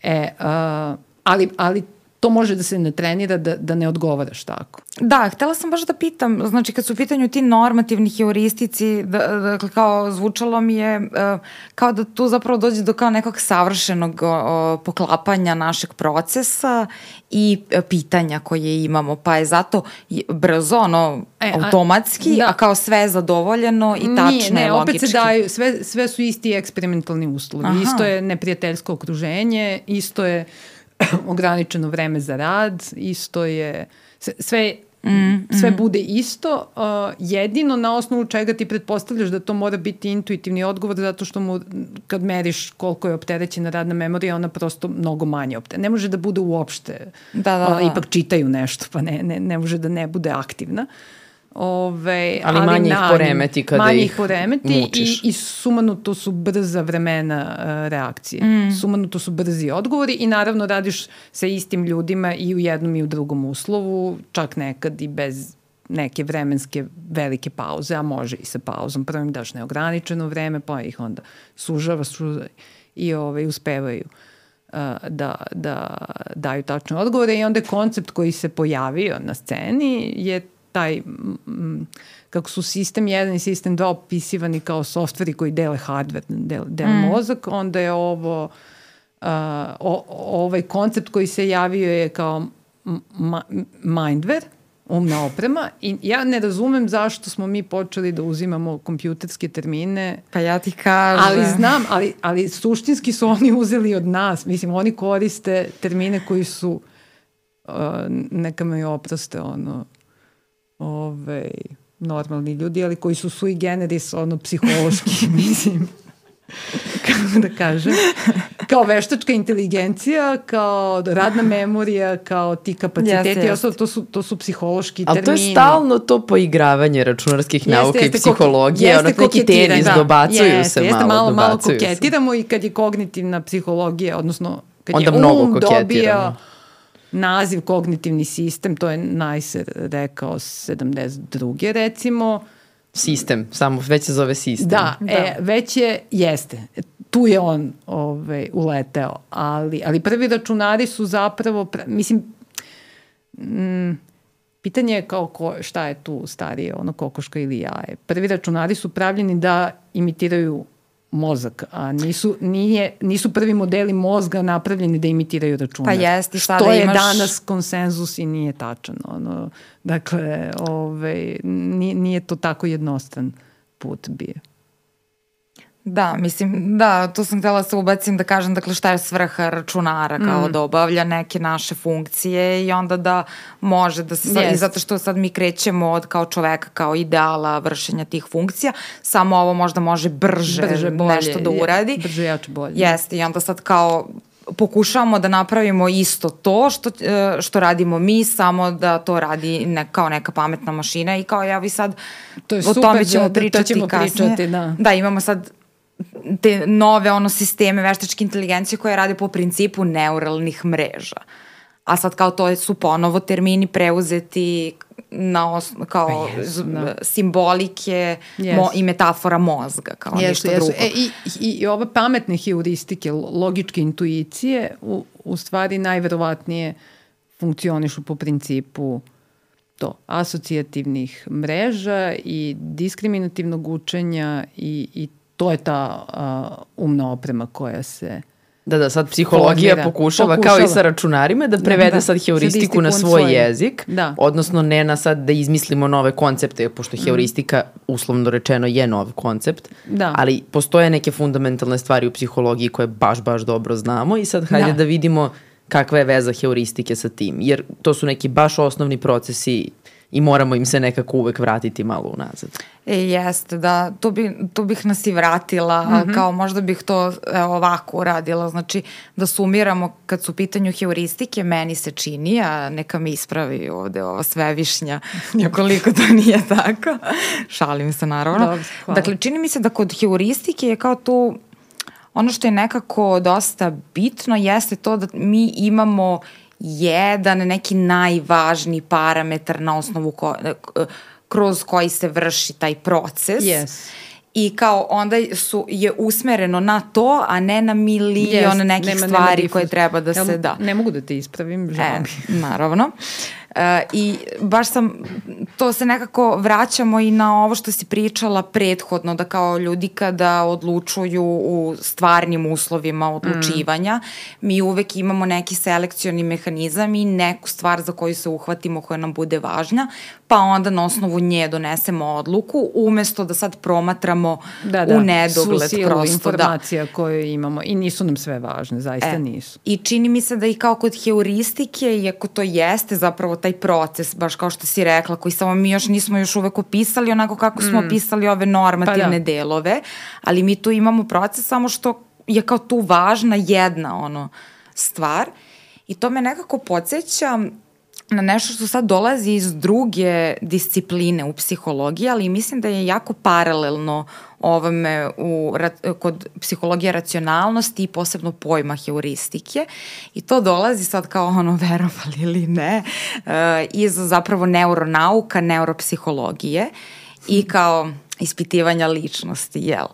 E, uh, ali, ali to može da se ne trenira da, da ne odgovaraš tako. Da, htela sam baš da pitam, znači kad su u pitanju ti normativni heuristici, da, dakle kao zvučalo mi je uh, kao da tu zapravo dođe do kao nekog savršenog uh, poklapanja našeg procesa i uh, pitanja koje imamo, pa je zato brzo, ono, e, automatski, a, da. a kao sve je zadovoljeno i tačno Nije, ne, logički. opet se daju, sve, sve su isti eksperimentalni uslovi, Aha. isto je neprijateljsko okruženje, isto je ograničeno vreme za rad, isto je, sve, Mm, sve mm. bude isto, uh, jedino na osnovu čega ti pretpostavljaš da to mora biti intuitivni odgovor zato što mu kad meriš koliko je opterećena radna memorija ona prosto mnogo manje opterećena. Ne može da bude uopšte, da, da, da. Uh, ipak čitaju nešto pa ne, ne, ne može da ne bude aktivna. Uh, Ove, ali, ali manje ih poremeti kada manje ih poremeti mučiš. i, i sumanuto su brza vremena uh, reakcije. Mm. Sumanuto su brzi odgovori i naravno radiš sa istim ljudima i u jednom i u drugom uslovu, čak nekad i bez neke vremenske velike pauze, a može i sa pauzom. Prvo im daš neograničeno vreme, pa ih onda sužava, sužava i ovaj, uspevaju uh, da, da daju tačne odgovore i onda koncept koji se pojavio na sceni je taj, m, kako su sistem 1 i sistem 2 opisivani kao softveri koji dele hardware, dele, dele mm. mozak, onda je ovo, uh, o, ovaj koncept koji se javio je kao ma, mindware, umna oprema i ja ne razumem zašto smo mi počeli da uzimamo kompjuterske termine. Pa ja ti kažem. Ali znam, ali, ali suštinski su oni uzeli od nas. Mislim, oni koriste termine koji su uh, neka me oproste, ono, ove, normalni ljudi, ali koji su sui generis, ono, psihološki, mislim, kako da kažem, kao veštačka inteligencija, kao radna memorija, kao ti kapaciteti, yes, yes. to su, to su psihološki termini. Ali to je stalno to poigravanje računarskih nauka jeste, i psihologije, jeste, ono neki tenis, da. dobacuju jeste, se jeste, malo, malo, malo koketiramo se. i kad je kognitivna psihologija, odnosno kad Onda je um dobija naziv kognitivni sistem, to je Neisser rekao 72. recimo. Sistem, samo već se zove sistem. Da, da. E, već je, jeste, tu je on ovaj, uleteo, ali, ali prvi računari su zapravo, mislim, mm, pitanje je kao ko, šta je tu starije, ono kokoška ili jaje. Prvi računari su pravljeni da imitiraju mozak, a nisu, nije, nisu prvi modeli mozga napravljeni da imitiraju računar. Pa jeste, šta Što da imaš... je danas konsenzus i nije tačan. Ono, dakle, ovaj, nije, nije to tako jednostran put bio. Da, mislim, da, to sam htela da se ubacim da kažem, dakle, šta je svrha računara, kao mm. da obavlja neke naše funkcije i onda da može da se, yes. i zato što sad mi krećemo od kao čoveka, kao ideala vršenja tih funkcija, samo ovo možda može brže, brže bolje, nešto da uradi. Je, brže, jače, bolje. Jeste, i onda sad kao pokušavamo da napravimo isto to što, e, što radimo mi, samo da to radi ne, kao neka pametna mašina i kao ja vi sad to je o super, tome ćemo da, pričati to ćemo kasnije. Pričati, da. da, imamo sad te nove ono sisteme veštačke inteligencije koje rade po principu neuralnih mreža. A sad kao to su ponovo termini preuzeti na os, kao pa yes, da. simbolike yes. mo, i metafora mozga, kao yes, ništa yes. drugo. E, i, i, I ove pametne heuristike, logičke intuicije, u, u stvari najverovatnije funkcionišu po principu to, asocijativnih mreža i diskriminativnog učenja i, i to je ta uh, umna oprema koja se Da, da, sad psihologija pokušava, pokušava, kao i sa računarima, da prevede da, da. sad heuristiku na svoj, svoj jezik, da. odnosno ne na sad da izmislimo nove koncepte, pošto mm. heuristika, uslovno rečeno, je nov koncept, da. ali postoje neke fundamentalne stvari u psihologiji koje baš, baš dobro znamo i sad hajde da, da vidimo kakva je veza heuristike sa tim, jer to su neki baš osnovni procesi i moramo im se nekako uvek vratiti malo unazad. E, jeste, da, tu, bi, tu bih nas i vratila, mm -hmm. kao možda bih to evo, ovako uradila, znači da sumiramo kad su u pitanju heuristike, meni se čini, a neka mi ispravi ovde ova svevišnja, ukoliko to nije tako, šalim se naravno. Dobro, dakle, čini mi se da kod heuristike je kao tu ono što je nekako dosta bitno jeste to da mi imamo jedan neki najvažniji parametar na osnovu ko, kroz koji se vrši taj proces. Yes. i kao onda su, je usmereno na to, a ne na milion yes, nekih nema, stvari nema koje treba da se da. Ne mogu da te ispravim, žao e, Naravno. E, I baš sam, to se nekako vraćamo i na ovo što si pričala prethodno, da kao ljudi kada odlučuju u stvarnim uslovima odlučivanja, mm. mi uvek imamo neki selekcioni mehanizam i neku stvar za koju se uhvatimo koja nam bude važna, pa onda na osnovu nje donesemo odluku, umesto da sad promatramo da, da. u nedogled. Svu silu prosto, da. informacija da. koje imamo i nisu nam sve važne, zaista e, nisu. I čini mi se da i kao kod heuristike, iako to jeste zapravo taj proces, baš kao što si rekla, koji samo mi još nismo još uvek opisali onako kako smo mm. opisali ove normativne pa da. delove, ali mi tu imamo proces samo što je kao tu važna jedna ono stvar i to me nekako podsjeća na nešto što sad dolazi iz druge discipline u psihologiji, ali mislim da je jako paralelno ovome u, kod psihologije racionalnosti i posebno pojma heuristike i to dolazi sad kao ono verovali ili ne uh, iz zapravo neuronauka, neuropsihologije i kao ispitivanja ličnosti, jel?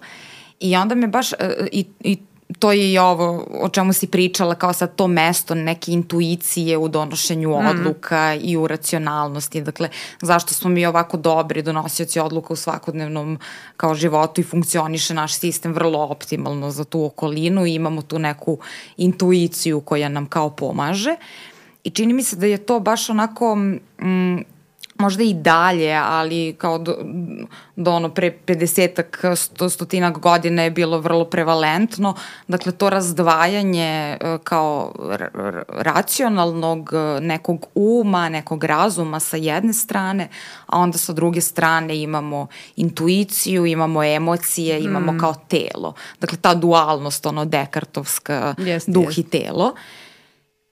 I onda me baš, uh, i, i to je i ovo o čemu si pričala kao sad to mesto neke intuicije u donošenju mm. odluka i u racionalnosti. Dakle, zašto smo mi ovako dobri donosioci odluka u svakodnevnom kao životu i funkcioniše naš sistem vrlo optimalno za tu okolinu i imamo tu neku intuiciju koja nam kao pomaže. I čini mi se da je to baš onako mm, možda i dalje, ali kao do, do ono pre 50-ak, sto, stotinak godina je bilo vrlo prevalentno. Dakle, to razdvajanje e, kao racionalnog e, nekog uma, nekog razuma sa jedne strane, a onda sa druge strane imamo intuiciju, imamo emocije, imamo mm. kao telo. Dakle, ta dualnost, ono, dekartovska, yes, duh yes. i telo.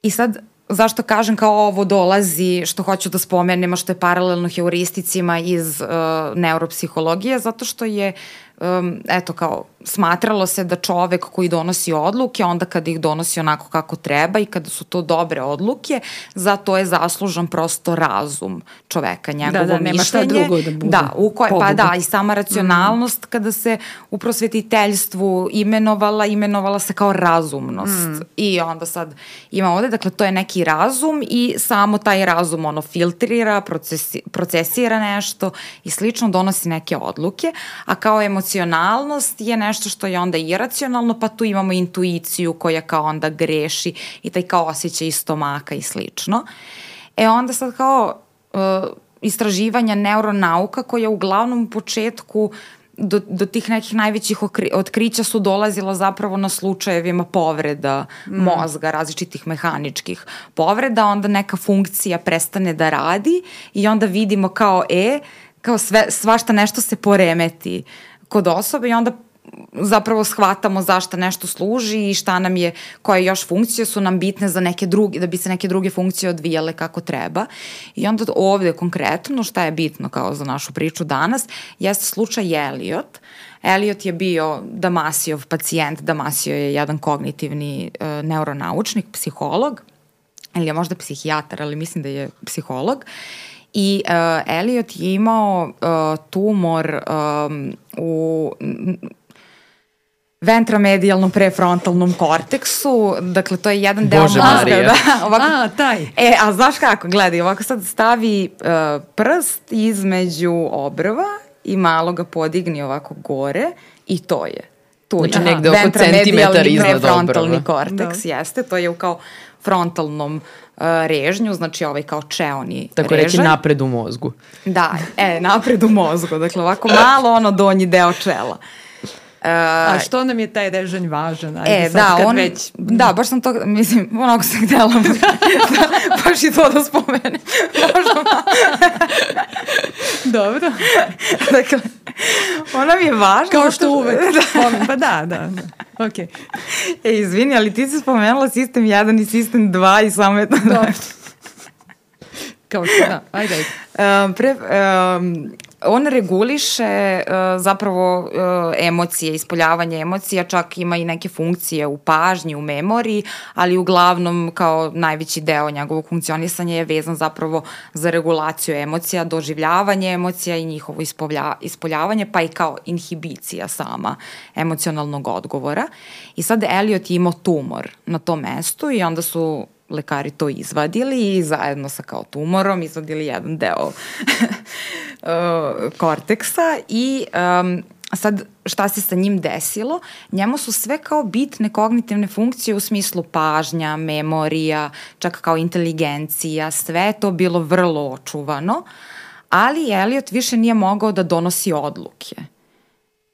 I sad, zašto kažem kao ovo dolazi, što hoću da spomenem, a što je paralelno heuristicima iz uh, neuropsihologije, zato što je um, eto kao smatralo se da čovek koji donosi odluke, onda kada ih donosi onako kako treba i kada su to dobre odluke, za to je zaslužan prosto razum čoveka, njegovo da, da, nema šta drugo da bude. Da, u koje, pa da, i sama racionalnost mm. kada se u prosvetiteljstvu imenovala, imenovala se kao razumnost. Mm. I onda sad ima ovde, dakle to je neki razum i samo taj razum ono filtrira, procesi, procesira nešto i slično donosi neke odluke, a kao emocionalnost je nešto što je onda iracionalno, pa tu imamo intuiciju koja kao onda greši i taj kao osjećaj stomaka i slično. E onda sad kao uh, istraživanja neuronauka koja uglavnom u početku do, do tih nekih najvećih otkrića su dolazila zapravo na slučajevima povreda mm. mozga, različitih mehaničkih povreda, onda neka funkcija prestane da radi i onda vidimo kao e, kao sve, svašta nešto se poremeti kod osobe i onda zapravo shvatamo zašto nešto služi i šta nam je, koje još funkcije su nam bitne za neke druge, da bi se neke druge funkcije odvijale kako treba. I onda ovde konkretno šta je bitno kao za našu priču danas, jeste slučaj Elliot. Elliot je bio Damasijov pacijent, Damasio je jedan kognitivni uh, neuronaučnik, psiholog, ili je možda psihijatar, ali mislim da je psiholog. I uh, Elliot je imao uh, tumor um, u ventromedijalnom prefrontalnom korteksu, dakle to je jedan deo Bože mozga. Marija. Da, ovako, a, taj. E, a znaš kako, gledaj, ovako sad stavi uh, prst između obrva i malo ga podigni ovako gore i to je. Tu znači je. negde oko centimetar iznad obrva. Prefrontalni korteks, da. jeste, to je u kao frontalnom uh, režnju, znači ovaj kao čeoni Tako režanj. reći napred u mozgu. Da, e, napred u mozgu, dakle ovako malo ono donji deo čela. Uh, A što nam je taj režanj važan? Ajde, e, da, on, već... da, baš sam to, mislim, onako sam htjela da, baš i to da spomenem. Možda Dobro. dakle, ona mi je važna. Kao što uvek. da. Pa da, da. da. Ok. E, izvini, ali ti si spomenula sistem 1 i sistem 2 i samo je to... Dobro. Kao što, da, ajde, ajde. Um, pre, um, on reguliše uh, zapravo uh, emocije, ispoljavanje emocija, čak ima i neke funkcije u pažnji, u memoriji, ali uglavnom kao najveći deo njegovog funkcionisanja je vezan zapravo za regulaciju emocija, doživljavanje emocija i njihovo ispolja, ispoljavanje, pa i kao inhibicija sama emocionalnog odgovora. I sad Elliot je imao tumor na tom mestu i onda su lekari to izvadili i zajedno sa kao tumorom izvadili jedan deo uh, korteksa i um, sad šta se sa njim desilo, njemu su sve kao bitne kognitivne funkcije u smislu pažnja, memorija, čak kao inteligencija, sve to bilo vrlo očuvano, ali Elliot više nije mogao da donosi odluke.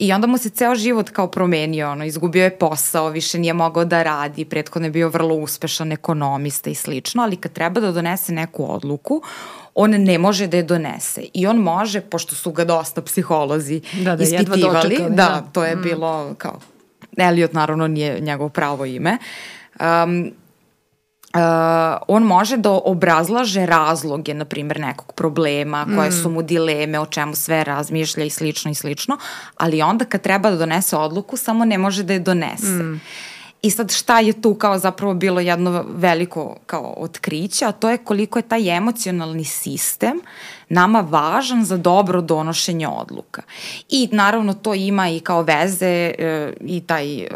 I onda mu se ceo život kao promenio, ono, izgubio je posao, više nije mogao da radi, prethodno je bio vrlo uspešan ekonomista i slično, ali kad treba da donese neku odluku, on ne može da je donese. I on može, pošto su ga dosta psiholozi da, da, ispitivali, da, da, to je mm. bilo kao, Elliot naravno nije njegovo pravo ime, um, Uh, on može da obrazlaže razloge, na primjer, nekog problema, koje mm. su mu dileme, o čemu sve razmišlja i slično i slično, ali onda kad treba da donese odluku, samo ne može da je donese. Mm. I sad šta je tu kao zapravo bilo jedno veliko kao otkriće, a to je koliko je taj emocionalni sistem nama važan za dobro donošenje odluka. I naravno to ima i kao veze e, i taj e,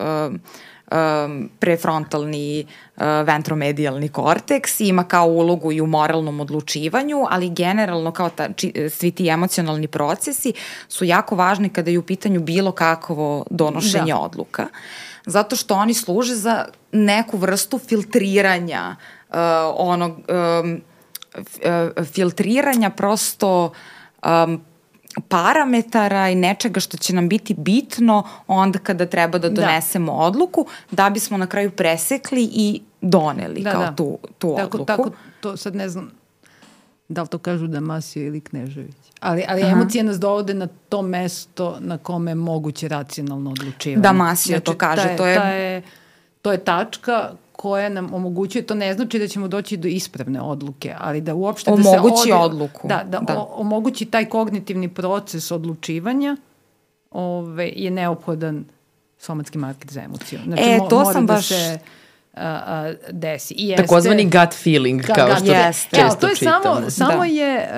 um, prefrontalni uh, ventromedijalni korteks, ima kao ulogu i u moralnom odlučivanju, ali generalno kao ta, či, svi ti emocionalni procesi su jako važni kada je u pitanju bilo kakvo donošenje da. odluka. Zato što oni služe za neku vrstu filtriranja uh, onog um, filtriranja prosto um, parametara i nečega što će nam biti bitno onda kada treba da, da. donesemo da. odluku, da bismo na kraju presekli i doneli da, kao da. tu, tu tako, odluku. Tako, to sad ne znam da li to kažu Damasio ili Knežević. Ali, ali Aha. emocije nas dovode na to mesto na kome je moguće racionalno odlučivanje. Damasio znači, to kaže. je, to, je... Ta je, to je tačka koja nam omogućuje, to ne znači da ćemo doći do ispravne odluke, ali da uopšte omogući da se ode, odluku. Da, da, da. O, omogući taj kognitivni proces odlučivanja ove, je neophodan somatski market za emociju. Znači, e, to mo, sam da baš... Se, a, a, desi. I jeste, Takozvani gut feeling, kao što jeste. često to je čitamo. Samo, da. samo je...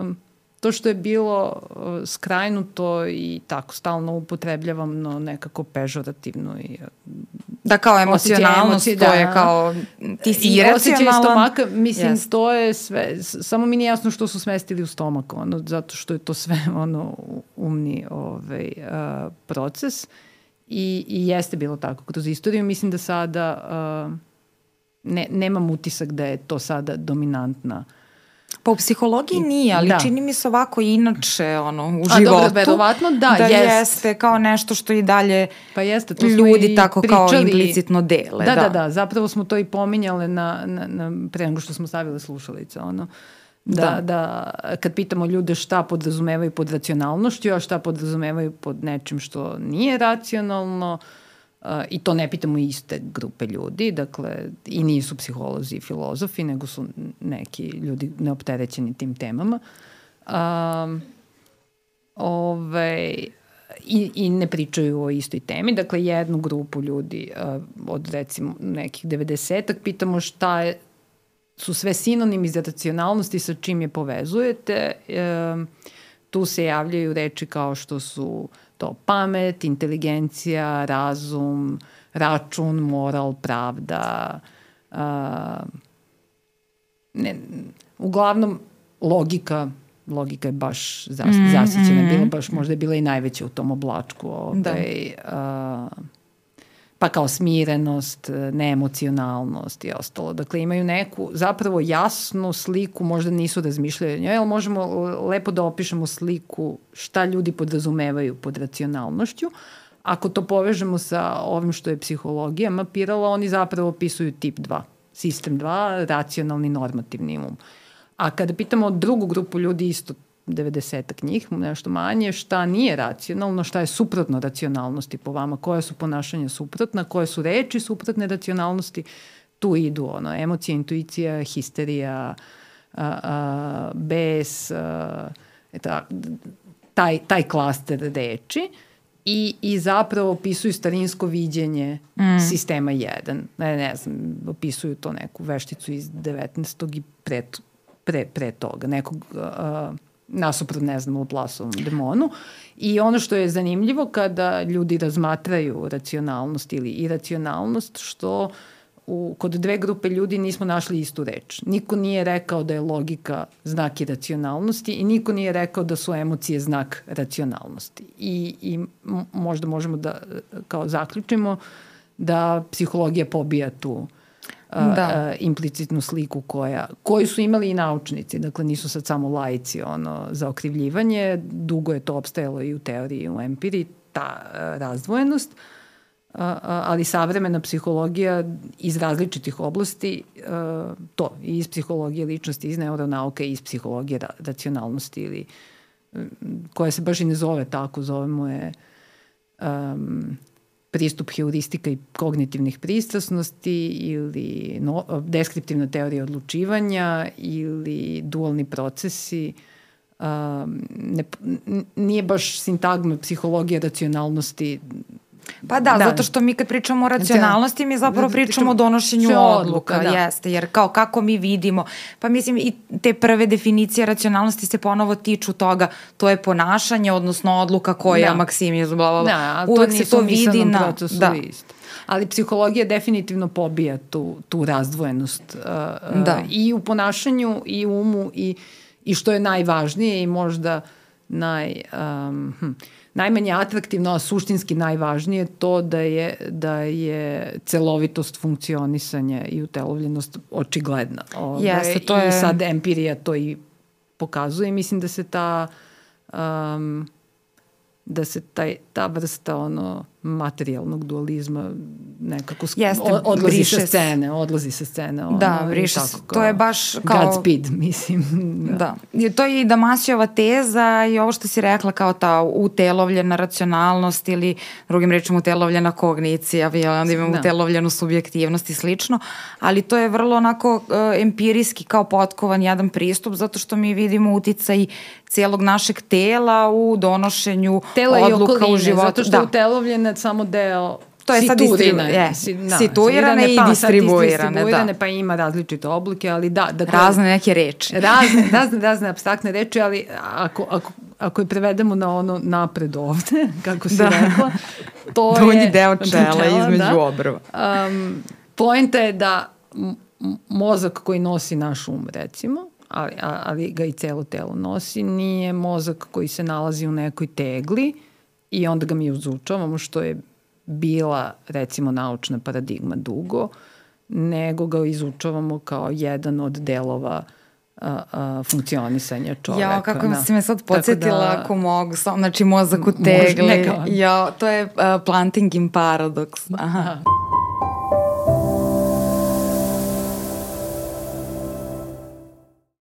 Uh, to što je bilo uh, skrajnuto i tako stalno upotrebljavam no, nekako pežorativno i da kao emocionalnost emocije, to da, je kao ti si iracionalan. stomaka mislim yes. to je sve samo mi nije jasno što su smestili u stomak ono zato što je to sve ono umni ovaj uh, proces. I, i jeste bilo tako kroz istoriju. Mislim da sada uh, ne, nemam utisak da je to sada dominantna uh, Pa u psihologiji nije, ali da. čini mi se ovako inače ono, u A, životu. A dobro, verovatno da, da jest. jeste kao nešto što i dalje pa jeste, to ljudi tako pričali. kao implicitno dele. Da, da, da, da, zapravo smo to i pominjale na, na, na, pre nego što smo stavile slušalice. Ono. Da, da, da, kad pitamo ljude šta podrazumevaju pod racionalnošću, a šta podrazumevaju pod nečim što nije racionalno, uh, Uh, I to ne pitamo iste grupe ljudi, dakle, i nisu psiholozi i filozofi, nego su neki ljudi neopterećeni tim temama. Um, ove, i, i ne pričaju o istoj temi. Dakle, jednu grupu ljudi od recimo nekih 90-ak pitamo šta je, su sve sinonimi za racionalnosti sa čim je povezujete. Tu se javljaju reči kao što su uh, to pamet, inteligencija, razum, račun, moral, pravda. Uh, ne, uglavnom, logika logika je baš zas, mm, -hmm. zasićena, bila baš možda je bila i najveća u tom oblačku. Ovaj, da. uh, pa kao smirenost, neemocionalnost i ostalo. Dakle, imaju neku zapravo jasnu sliku, možda nisu razmišljali njoj, ali možemo lepo da opišemo sliku šta ljudi podrazumevaju pod racionalnošću. Ako to povežemo sa ovim što je psihologija mapirala, oni zapravo opisuju tip 2, sistem 2, racionalni normativni um. A kada pitamo drugu grupu ljudi isto 90 njih, nešto manje, šta nije racionalno, šta je suprotno racionalnosti po vama, koja su ponašanja suprotna, koje su reči suprotne racionalnosti, tu idu ono, emocija, intuicija, histerija, a, a, bes, a, Eta, taj, taj klaster reči i, i zapravo opisuju starinsko viđenje mm. sistema 1. Ne, ne znam, opisuju to neku vešticu iz 19. i pre, pre, pre toga, nekog uh, nasuprot, ne znam, u Plasovom demonu. I ono što je zanimljivo kada ljudi razmatraju racionalnost ili iracionalnost, što uh, u, kod dve grupe ljudi nismo našli istu reč. Niko nije rekao da je logika znak iracionalnosti i niko nije rekao da su emocije znak racionalnosti. I, i možda možemo da kao zaključimo da psihologija pobija tu da. implicitnu sliku koja, koju su imali i naučnici, dakle nisu sad samo lajci ono, za okrivljivanje, dugo je to obstajalo i u teoriji i u empiriji, ta razdvojenost, ali savremena psihologija iz različitih oblasti, to, i iz psihologije ličnosti, iz neuronauke, i iz psihologije racionalnosti ili koja se baš i ne zove tako, zovemo je um, pristup heuristika i kognitivnih pristrasnosti ili no, deskriptivna teorija odlučivanja ili dualni procesi. Um, ne, nije baš sintagma psihologije racionalnosti Pa da, da, zato što mi kad pričamo o racionalnosti, mi zapravo pričamo o donošenju odluka, da. jeste, jer kao kako mi vidimo, pa mislim i te prve definicije racionalnosti se ponovo tiču toga, to je ponašanje, odnosno odluka koja da. maksimizuje, bla, bla, bla. Da, Uvek se to vidi na... Da. Isto. Ali psihologija definitivno pobija tu, tu razdvojenost uh, da. i u ponašanju i u umu i, i što je najvažnije i možda naj... Um, hm, najmanje atraktivno, a suštinski najvažnije to da je, da je celovitost funkcionisanja i utelovljenost očigledna. Ove, Jeste, to je... I sad empirija to i pokazuje. Mislim da se ta um, da se taj, ta vrsta ono materijalnog dualizma nekako Jeste, odlazi sa scene, odlazi sa scene. Ono, da, briše se. To je baš kao... Godspeed, mislim. da. da. To je i Damasijova teza i ovo što si rekla kao ta utelovljena racionalnost ili drugim rečima utelovljena kognicija, onda imamo da. utelovljenu subjektivnost i slično, ali to je vrlo onako uh, empirijski kao potkovan jedan pristup zato što mi vidimo uticaj cijelog našeg tela u donošenju Tela odluka u životu. Zato što da. je utelovljena samo deo to je sad distribuirane, je, da, situirane i pa, distribuirane, distribuirane da. pa ima različite oblike, ali da. da razne neke reči. Razne, razne, razne abstraktne reči, ali ako, ako, ako je prevedemo na ono napred ovde, kako si da. rekla, to Donji je... Donji deo čela, čela između da, obrva. Um, poenta je da mozak koji nosi naš um, recimo, ali, ali ga i celo telo nosi, nije mozak koji se nalazi u nekoj tegli i onda ga mi izučavamo, što je bila recimo naučna paradigma dugo, nego ga izučavamo kao jedan od delova a, a, funkcionisanja čoveka. Ja, kako da. si me sad podsjetila da, ako mogu, znači mozak u tegli. Ja, to je uh, planting in paradox. Aha. Aha.